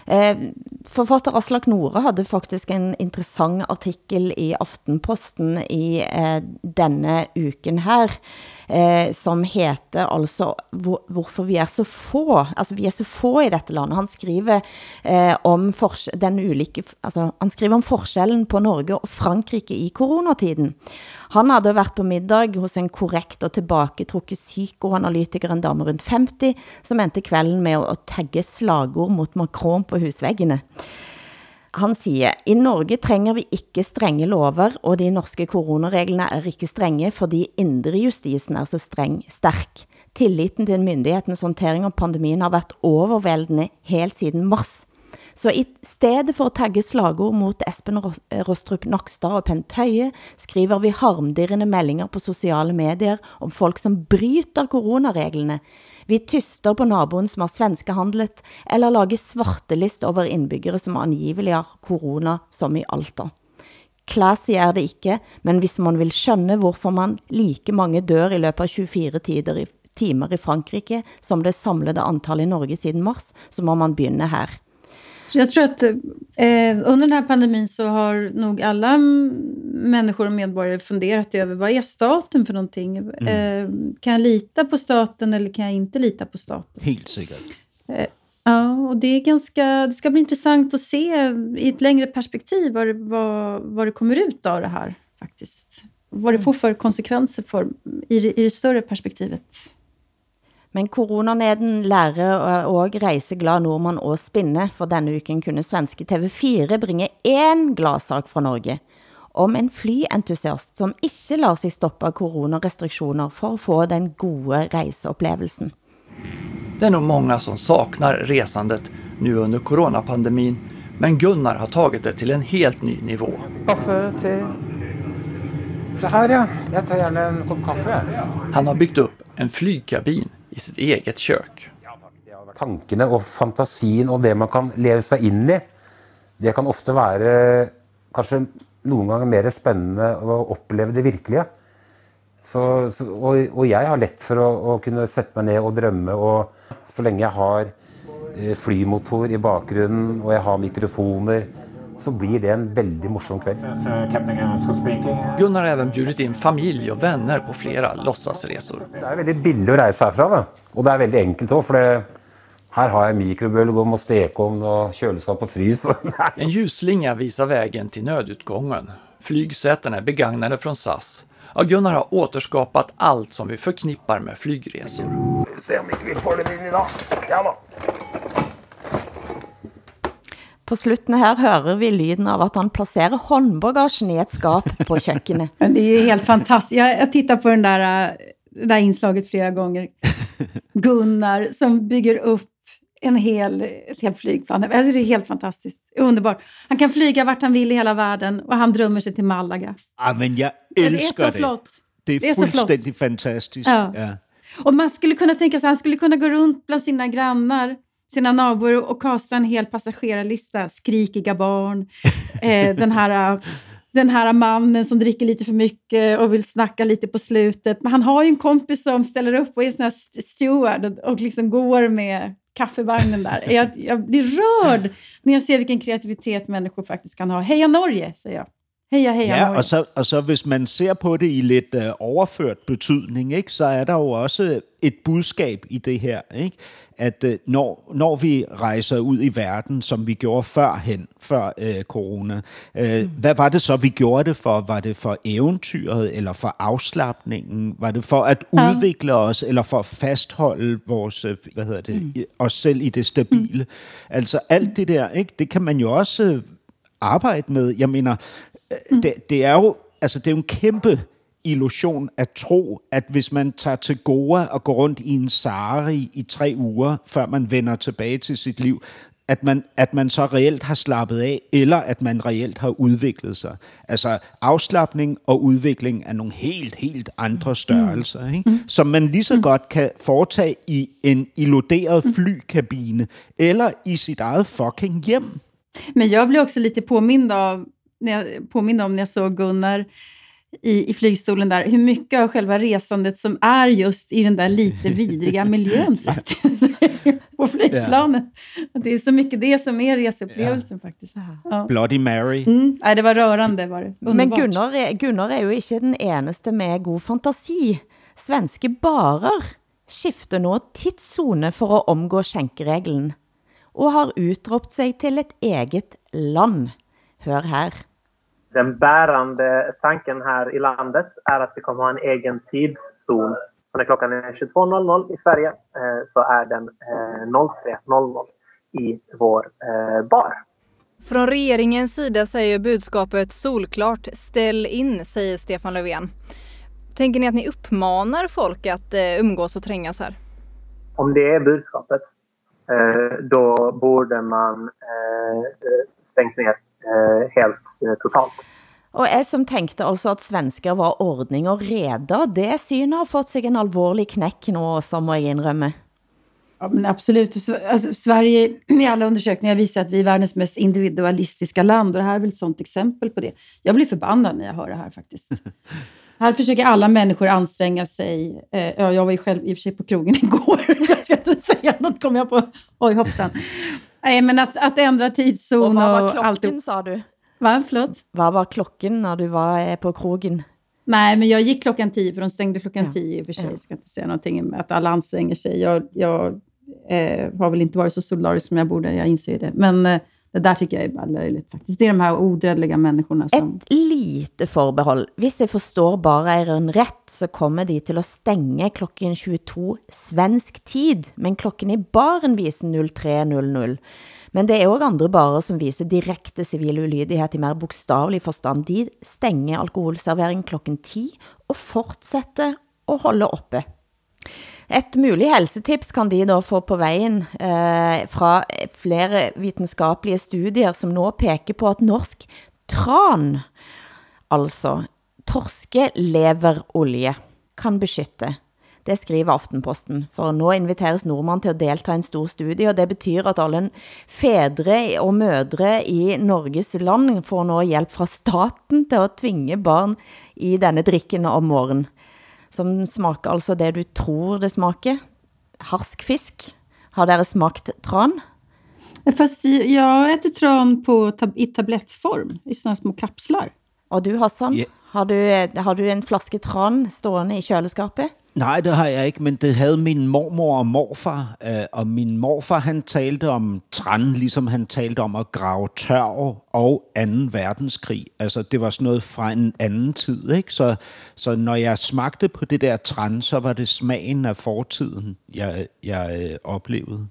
Eh, forfatter Aslak Nore hadde faktisk en interessant artikel i Aftenposten i eh, denne uken her, eh, som heter alltså hvor, hvorfor vi är så få, Alltså vi är så få i detta landet. Han skriver eh, om den ulike, alltså, han skriver om forskellen på Norge och Frankrike i coronatiden. Han hade varit på middag hos en korrekt och tilbaketrukket psykoanalytiker, en dam runt 50, som endte kvällen med att tagga slagord mot Macron på husväggarna. Han säger, i Norge trenger vi ikke strenge lover, og de norske är er ikke strenge, fordi inre justisen er så streng, sterk. Tilliten til myndighetens håndtering av pandemien har været overvældende helt siden mars. Så i stedet for tagga tagge slagord mot Espen Rostrup Nakstad og Pent Høie, skriver vi harmdirrende meldinger på sociala medier om folk som bryter coronareglerna. Vi tyster på naboen som har svenskehandlet, eller lager svartelist over indbyggere som angivelig har corona, som i Alta. Classy er det ikke, men hvis man vil skønne hvorfor man like mange dør i løpet av 24 tider i, timer i Frankrike, som det samlede antal i Norge siden mars, så må man begynne her. Jag tror att eh, under den här pandemin så har nog alla människor och medborgare funderat över vad är staten för någonting? Eh, kan jag lita på staten eller kan jag inte lita på staten? Helt sikkert. Eh, ja, och det är ganska, det ska bli intressant att se i ett längre perspektiv vad vad, vad det kommer ut av det här faktiskt. Vad det får för konsekvenser för, i, det- i det större perspektivet. Men coronaneden lærer og rejseglad nordmand å spinne, for denne uken kunne svenske TV4 bringe en gladsak fra Norge om en flyentusiast som ikke lar sig stoppe av coronarestriktioner for at få den gode rejseopplevelsen. Det är nog många som saknar resandet nu under coronapandemin, men Gunnar har tagit det till en helt ny nivå. Kaffe, te. Så här ja, jag tar gärna en kopp kaffe. Han har byggt upp en flygkabin i sitt eget kök. Tankarna och fantasin och det man kan leva sig in i, det kan ofta vara kanske någon gång mer spännande, att uppleva det verkliga. Så, så, och, och, jag har lätt för att kunna sätta mig ner och drömma. drømme, så länge jag har eh, flygmotor i bakgrunden och jag har mikrofoner, så blir det en veldig morsom kveld. Gunnar har även bjudit in familj och vänner på flera låtsasresor. Det er veldig billig å reise herfra, da. Og det er veldig enkelt òg, for det, her har jeg mikrobølgeovn og stekeovn og kjøleskap og frys. En ljusslinga visar vägen till nödutgången. Flygsätena är begagnade från SAS. Ja, Gunnar har återskapat allt som vi förknippar med flygresor. Se om ikke vi får den inn i dag. Ja da. På slutten her hører vi lyden av at han placerer håndbagagen i et skap på. Men det är ju helt fantastiskt. Jag, jag tittar på den där, äh, det där inslaget flera gånger. Gunnar som bygger upp en hel, ett helt flygplan. Alltså det är helt fantastiskt. Underbart. Han kan flyga vart han vill i hela världen och han drömmer sig till Malaga. Ah, men jeg det er elsker så det. flott. Det er, Det er så flot. fuldstændig fantastisk. Ja. Ja. Och man skulle kunna tänka sig, han skulle kunna gå runt bland sina grannar, sina nabor och kasta en hel passagerarlista. Skrikiga barn, eh, den, här, eh, den här mannen som dricker lite för mycket och vill snacka lite på slutet. Men han har ju en kompis som ställer upp och är sån här steward och, och liksom går med kaffevagnen där. Jag, jag blir rörd när jag ser vilken kreativitet människor faktiskt kan ha. Heja Norge, säger jag. Heja, heja Ja, og så, og så hvis man ser på det i lidt øh, overført betydning, ikke, så er der jo også et budskab i det her, ikke? at øh, når, når vi rejser ud i verden, som vi gjorde førhen, før øh, corona, øh, mm. hvad var det så, vi gjorde det for? Var det for eventyret, eller for afslappningen? Var det for at Ja. udvikle os, eller for at fastholde vores, øh, hvad hedder det, mm. os selv i det stabile? Altså alt det der, ikke, det kan man jo også øh, arbejde med. Jeg mener, mm. det, det er jo altså det er jo en kæmpe illusion at tro, at hvis man tager til Goa og går rundt i en sari i tre uger, før man vender tilbage til sit liv, at man, at man så reelt har slappet af, eller at man reelt har udviklet sig. Altså afslappning og udvikling er nogle helt, helt andre størrelser, ikke? som man lige så godt kan foretage i en illuderet flykabine, eller i sit eget fucking hjem. Men jag blev också lite påmind, av, när jag, påmind om när jag såg Gunnar i, i flygstolen där, hur mycket av själva resandet som är just i den där lite vidriga miljön faktiskt. på flygplanet. Det är så mycket det som är reseupplevelsen faktiskt. Ja. Bloody Mary. Mm. Nej, det var rørende, var det. Men. Gunnar, er- Gunnar er jo ikke den eneste med god fantasi. Svenske barer skifter nå tidszone for å omgå skjenkeregelen, og har utropt seg til et eget land. Hør her. Den bärande tanken här i landet är att vi kommer ha en egen tidszon. Så när klockan är 22.00 i Sverige eh, så är den eh, 03.00 i vår eh, bar. Från regeringens sida säger budskapet solklart ställ in, säger Stefan Löfven. Tänker ni att ni uppmanar folk att eh, umgås och trängas här? Om det är budskapet eh, då borde man eh, stängt ner eh, helt eh, totalt. Og jeg som tenkte altså at svensker var ordning og reda, det synet har fått sig en alvorlig knäck nu også, må jeg indrømme. Ja, men absolut. Alltså, Sverige i alla undersökningar visar att vi är världens mest individualistiska land och det här är väl ett sånt exempel på det. Jag blir förbannad när jag hör det här faktiskt. Här försöker alla människor anstränga sig. Eh, ja, jag var ju själv i och för sig på krogen igår. jag ska inte säga något, kom jag på. Oj, hoppsan. Nej, men att, att ändra tidszon var och klokken, allt. sa du? Va, förlåt? Hvad var klokken, når du var eh, på krogen? Nej, men jag gick klockan tio, för de stängde klockan Ja. tio i och för sig. Ja. Ska inte säga någonting om att alla anstränger sig. Jag, jag eh, har väl inte varit så solidarisk som jag borde, jag inser ju det. Men eh, det där tycker jag är bara löjligt faktiskt. Det är de här odödliga människorna som... Ett lite förbehåll. Om jag förstår bara er rätt så kommer de till att stänga klockan 22 svensk tid, men klockan i baren visar 03.00. Men det är också andra barer som visar direkte civil ulydighet i mer bokstavlig förstånd. De stänger alkoholservering klockan 10 och fortsätter att hålla uppe. Et mulig helsetips kan de da få på veien eh, fra flere vitenskapelige studier som nå peker på at norsk tran, altså torskeleverolje, kan beskytte. Det skriver Aftenposten, for nå inviteres nordmann til å delta i en stor studie, og det betyr at alle fedre og mødre i Norges land får nå hjelp fra staten til å tvinge barn i denne drikken om morgenen som smaker altså det du tror det smaker. Harsk fisk. Har dere smakt tran? Fast jag äter tran på tab i tablettform, i sådana små kapslar. Og du, Hassan, Ja. har, du, har du en flaske tran stående i køleskapet? Nej, det har jeg ikke, men det havde min mormor og morfar. Øh, og min morfar, han talte om tran, ligesom han talte om at grave tørv og 2. verdenskrig. Altså, det var sådan noget fra en anden tid, ikke? Så, så når jeg smagte på det der træn, så var det smagen af fortiden, jeg, jeg øh, oplevede.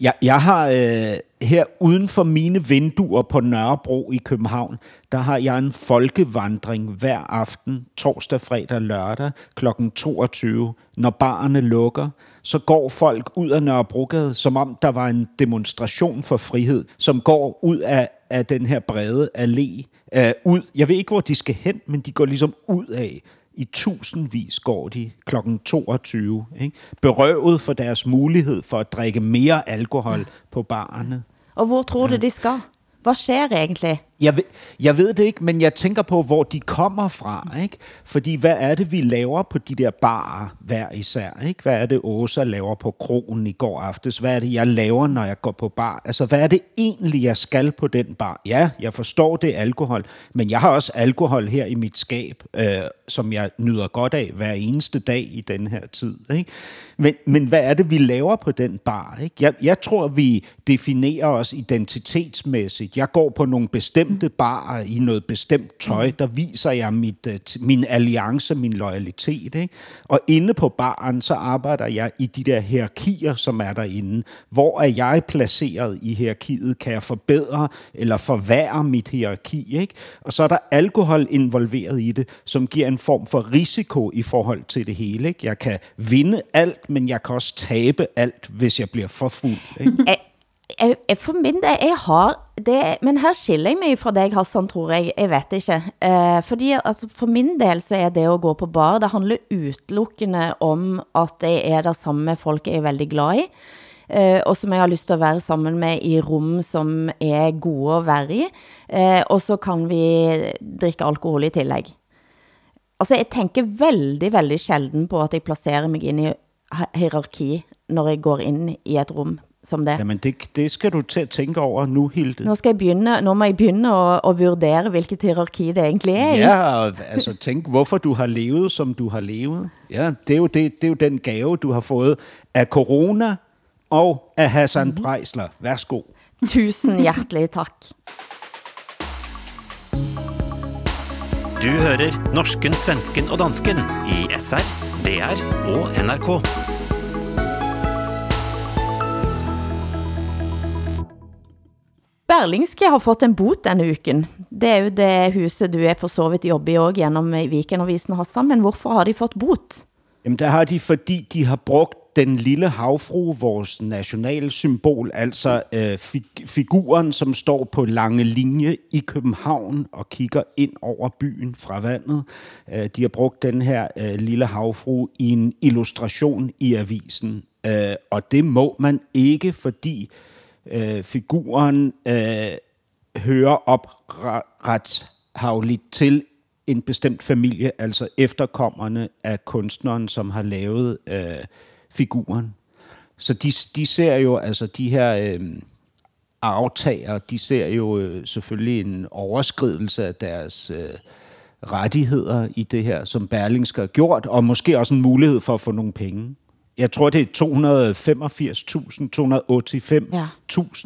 Jeg, jeg har øh, her uden for mine vinduer på Nørrebro i København, der har jeg en folkevandring hver aften, torsdag, fredag, lørdag kl. 22. Når barerne lukker, så går folk ud af Nørrebrogade, som om der var en demonstration for frihed, som går ud af, af den her brede allé. Øh, ud. Jeg ved ikke, hvor de skal hen, men de går ligesom ud af. I tusindvis går de kl. 22. Ikke? Berøvet for deres mulighed for at drikke mere alkohol på barerne. Og hvor tror du de skal? Hvad sker egentlig? Jeg ved, jeg ved det ikke, men jeg tænker på, hvor de kommer fra. Ikke? Fordi hvad er det, vi laver på de der barer hver især? Ikke? Hvad er det, Åsa laver på krogen i går aftes? Hvad er det, jeg laver, når jeg går på bar? Altså, hvad er det egentlig, jeg skal på den bar? Ja, jeg forstår det alkohol, men jeg har også alkohol her i mit skab, øh, som jeg nyder godt af hver eneste dag i den her tid. Ikke? Men, men hvad er det, vi laver på den bar? Ikke? Jeg, jeg tror, vi definerer os identitetsmæssigt. Jeg går på nogle bestemte barer i noget bestemt tøj, der viser jeg mit, øh, min alliance, min loyalitet. Ikke? Og inde på baren, så arbejder jeg i de der hierarkier, som er derinde. Hvor er jeg placeret i hierarkiet? Kan jeg forbedre eller forværre mit hierarki? Ikke? Og så er der alkohol involveret i det, som giver en form for risiko i forhold til det hele. Ikke? Jeg kan vinde alt, men jeg kan også tabe alt, hvis jeg bliver for fuld. Ikke? Jeg, jeg, for min del, jeg har det, men her skiller jeg meg fra deg, Hassan, tror jeg, jeg vet ikke. Eh, fordi, altså, for min del så er det å gå på bar, det handler utelukkende om at jeg er der sammen med folk jeg er veldig glad i, eh, og som jeg har lyst til å være sammen med i rom som er gode å være i, eh, og så kan vi drikke alkohol i tillegg. Altså, jeg tenker veldig, veldig sjelden på at jeg plasserer meg inn i hierarki, når jeg går inn i et rom som det. Jamen, det, det skal du til at tænke over nu, Hilde. Nå, skal jeg begynde, nå må jeg begynde å, å vurdere hvilket hierarki det egentlig er i. Ja, og altså tænk, hvorfor du har levet, som du har levet. Ja, det er jo, det, det er jo den gave, du har fået af corona og af Hassan mm-hmm. Prejsler. Værsgo. Tusen hjertelig takk. Du hører norsken, svensken og dansken i SR, DR og NRK. Berlingske har fått en bot denne uken. Det er jo det huset du er for så vidt jobber i også gjennom Weekendavisen Hassan, men hvorfor har de fått bot? Jamen, der har de, fordi de har brukt den lille havfru, vores nationalsymbol, altså øh, fig- figuren, som står på lange linje i København og kigger ind over byen fra vandet. Øh, de har brugt den her øh, lille havfru i en illustration i avisen, øh, og det må man ikke, fordi øh, Øh, figuren øh, hører opretshavligt til en bestemt familie, altså efterkommerne af kunstneren, som har lavet øh, figuren. Så de, de ser jo, altså de her øh, aftager, de ser jo øh, selvfølgelig en overskridelse af deres øh, rettigheder i det her, som Berlingske har gjort, og måske også en mulighed for at få nogle penge. Jeg tror, det er 285.000,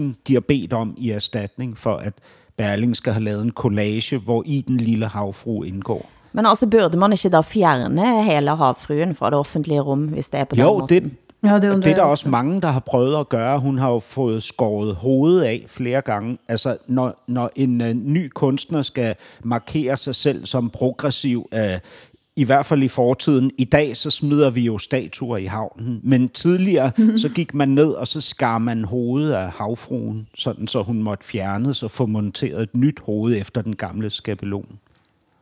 285.000, de har bedt om i erstatning for, at Berlingske har lavet en collage, hvor i den lille havfru indgår. Men altså, burde man ikke da fjerne hele havfruen fra det offentlige rum, hvis det er på den Jo, måten? det, Ja, det det er der også mange, der har prøvet at gøre. Hun har jo fået skåret hovedet af flere gange. Altså, når, når en uh, ny kunstner skal markere sig selv som progressiv, uh, i hvert fald i fortiden. I dag så smider vi jo statuer i havnen, men tidligere Mhm. så gik man ned, og så skar man hovedet af havfruen, sådan så hun måtte fjernes og få monteret et nyt hoved efter den gamle skabelon.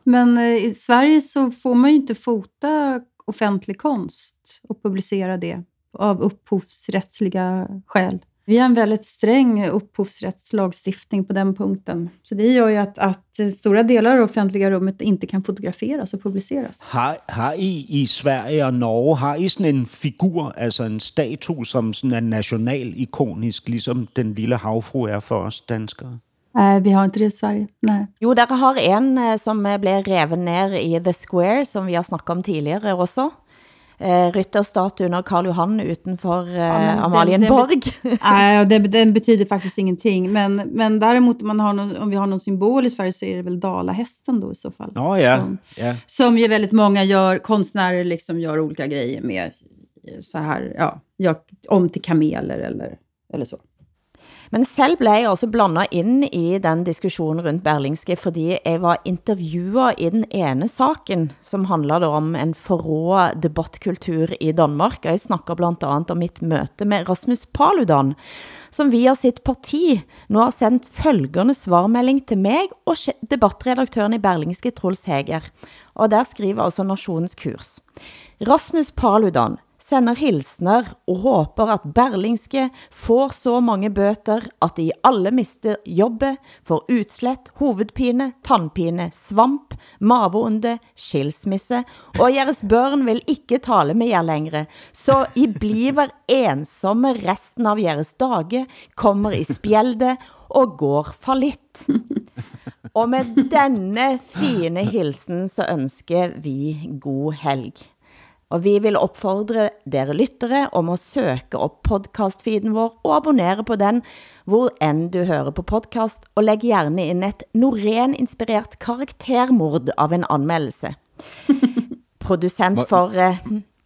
Men eh, i Sverige så får man ju inte fota offentlig konst och publicera det av upphovsrättsliga skäl. Vi har en väldigt sträng upphovsrättslagstiftning på den punkten. Så det gör ju att, att stora delar av det offentliga rummet inte kan fotograferas och publiceras. Har, har I i Sverige og Norge, har I sådan en figur, altså en statue, som sådan er nationalikonisk, ligesom den lille havfru er for os danskere? Nej, vi har inte det i Sverige. Nej. Jo, dere har en eh, som eh, ble revet ned i The Square, som vi har snakket om tidligere også. Eh, rytterstatuen av Karl Johan utenfor eh, Ja, den- Amalienborg. Den, nej, det, den betyder faktiskt ingenting. Men, men däremot om, man har någon, om vi har någon symbol i Sverige så är det väl dalahästen då i så fall. Ja, Som, ja. som ju väldigt många gör, konstnärer liksom gör olika grejer med. Så här, ja, gör om till kameler eller, eller så. Men selv blev jeg også blandet inn i den diskussionen rundt Berlingske, fordi jeg var intervjuet i den ene saken, som handlede om en forrå debattkultur i Danmark, og jeg snakker blandt andet om mitt møte med Rasmus Paludan, som via sitt parti nu har sendt følgende svarmelding til mig og debattredaktören debattredaktøren i Berlingske, Truls Heger. Og der skriver altså Nationens Kurs. Rasmus Paludan sender hilsner og håper at Berlingske får så mange bøter at de alle mister jobbet, får utslett, hovedpine, tannpine, svamp, maveonde, skilsmisse, og deres børn vil ikke tale med jer længere, så I bliver ensomme resten av jeres dage, kommer i spjelde og går fallitt. Og med denne fine hilsen så ønsker vi god helg. Og vi vil opfordre dere lyttere om å søke opp podcastfeeden vår og abonnere på den hvor enn du hører på podcast, og legg gjerne inn et Norén-inspirert karaktermord av en anmeldelse. Producent Hvor- for... eh,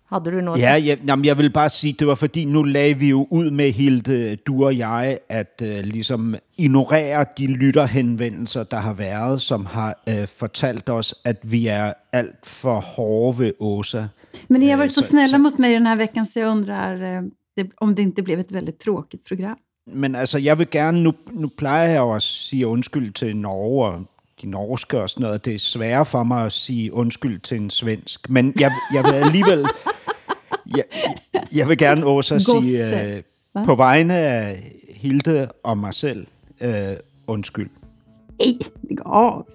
Hadde du noget? Ja, ja jamen, jeg vil bare sige, det var fordi, nu lagde vi jo ud med Hilde, du og jeg, at uh, ligesom ignorere de lytterhenvendelser, der har været, som har uh, fortalt os, at vi er alt for hårde ved Åsa. Men ni har varit så, så- snälla mot mig den här veckan så jag undrar eh, om det inte blev ett väldigt tråkigt program. Men altså, jeg vil gerne, nu, nu plejer jeg jo at sige undskyld til Norge de norske og sådan noget. Det er sværere for mig at sige undskyld til en svensk. Men jeg, jeg vil alligevel... Jeg, jeg vil gerne også Gosse. sige øh, Hva? på vegne af Hilde og mig selv øh, undskyld. Nej, lägg av.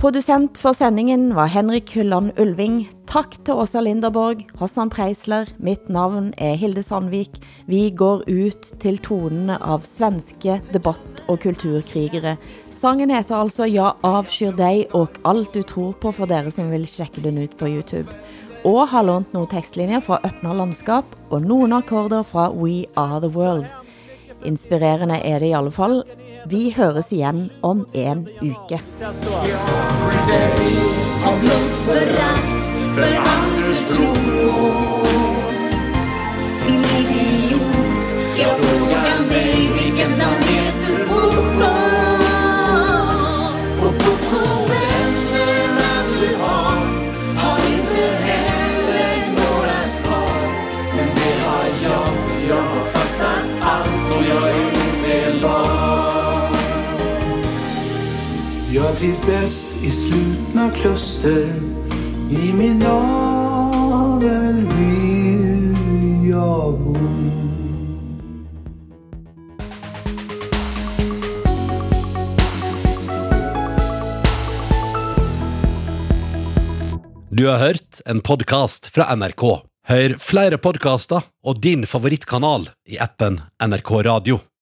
Producent for sendingen var Henrik Hylland Ulving. Takk til Åsa Linderborg, Hassan Preisler. Mitt navn er Hilde Sandvik. Vi går ut til tonene av svenske debatt- og kulturkrigere. Sangen heter altså Ja avskyr deg og alt du tror på for dere som vil sjekke den ut på YouTube. Og har lånt noen tekstlinjer fra Øpna landskap og noen akkorder fra We Are The World. Inspirerende er det i alle fall. Vi hörs igen om en uke. Jag frågar mig vilken planet i slutna kluster I min navel vill jag bo Du har hört en podcast från NRK. Hör flera podcaster och din favoritkanal i appen NRK Radio.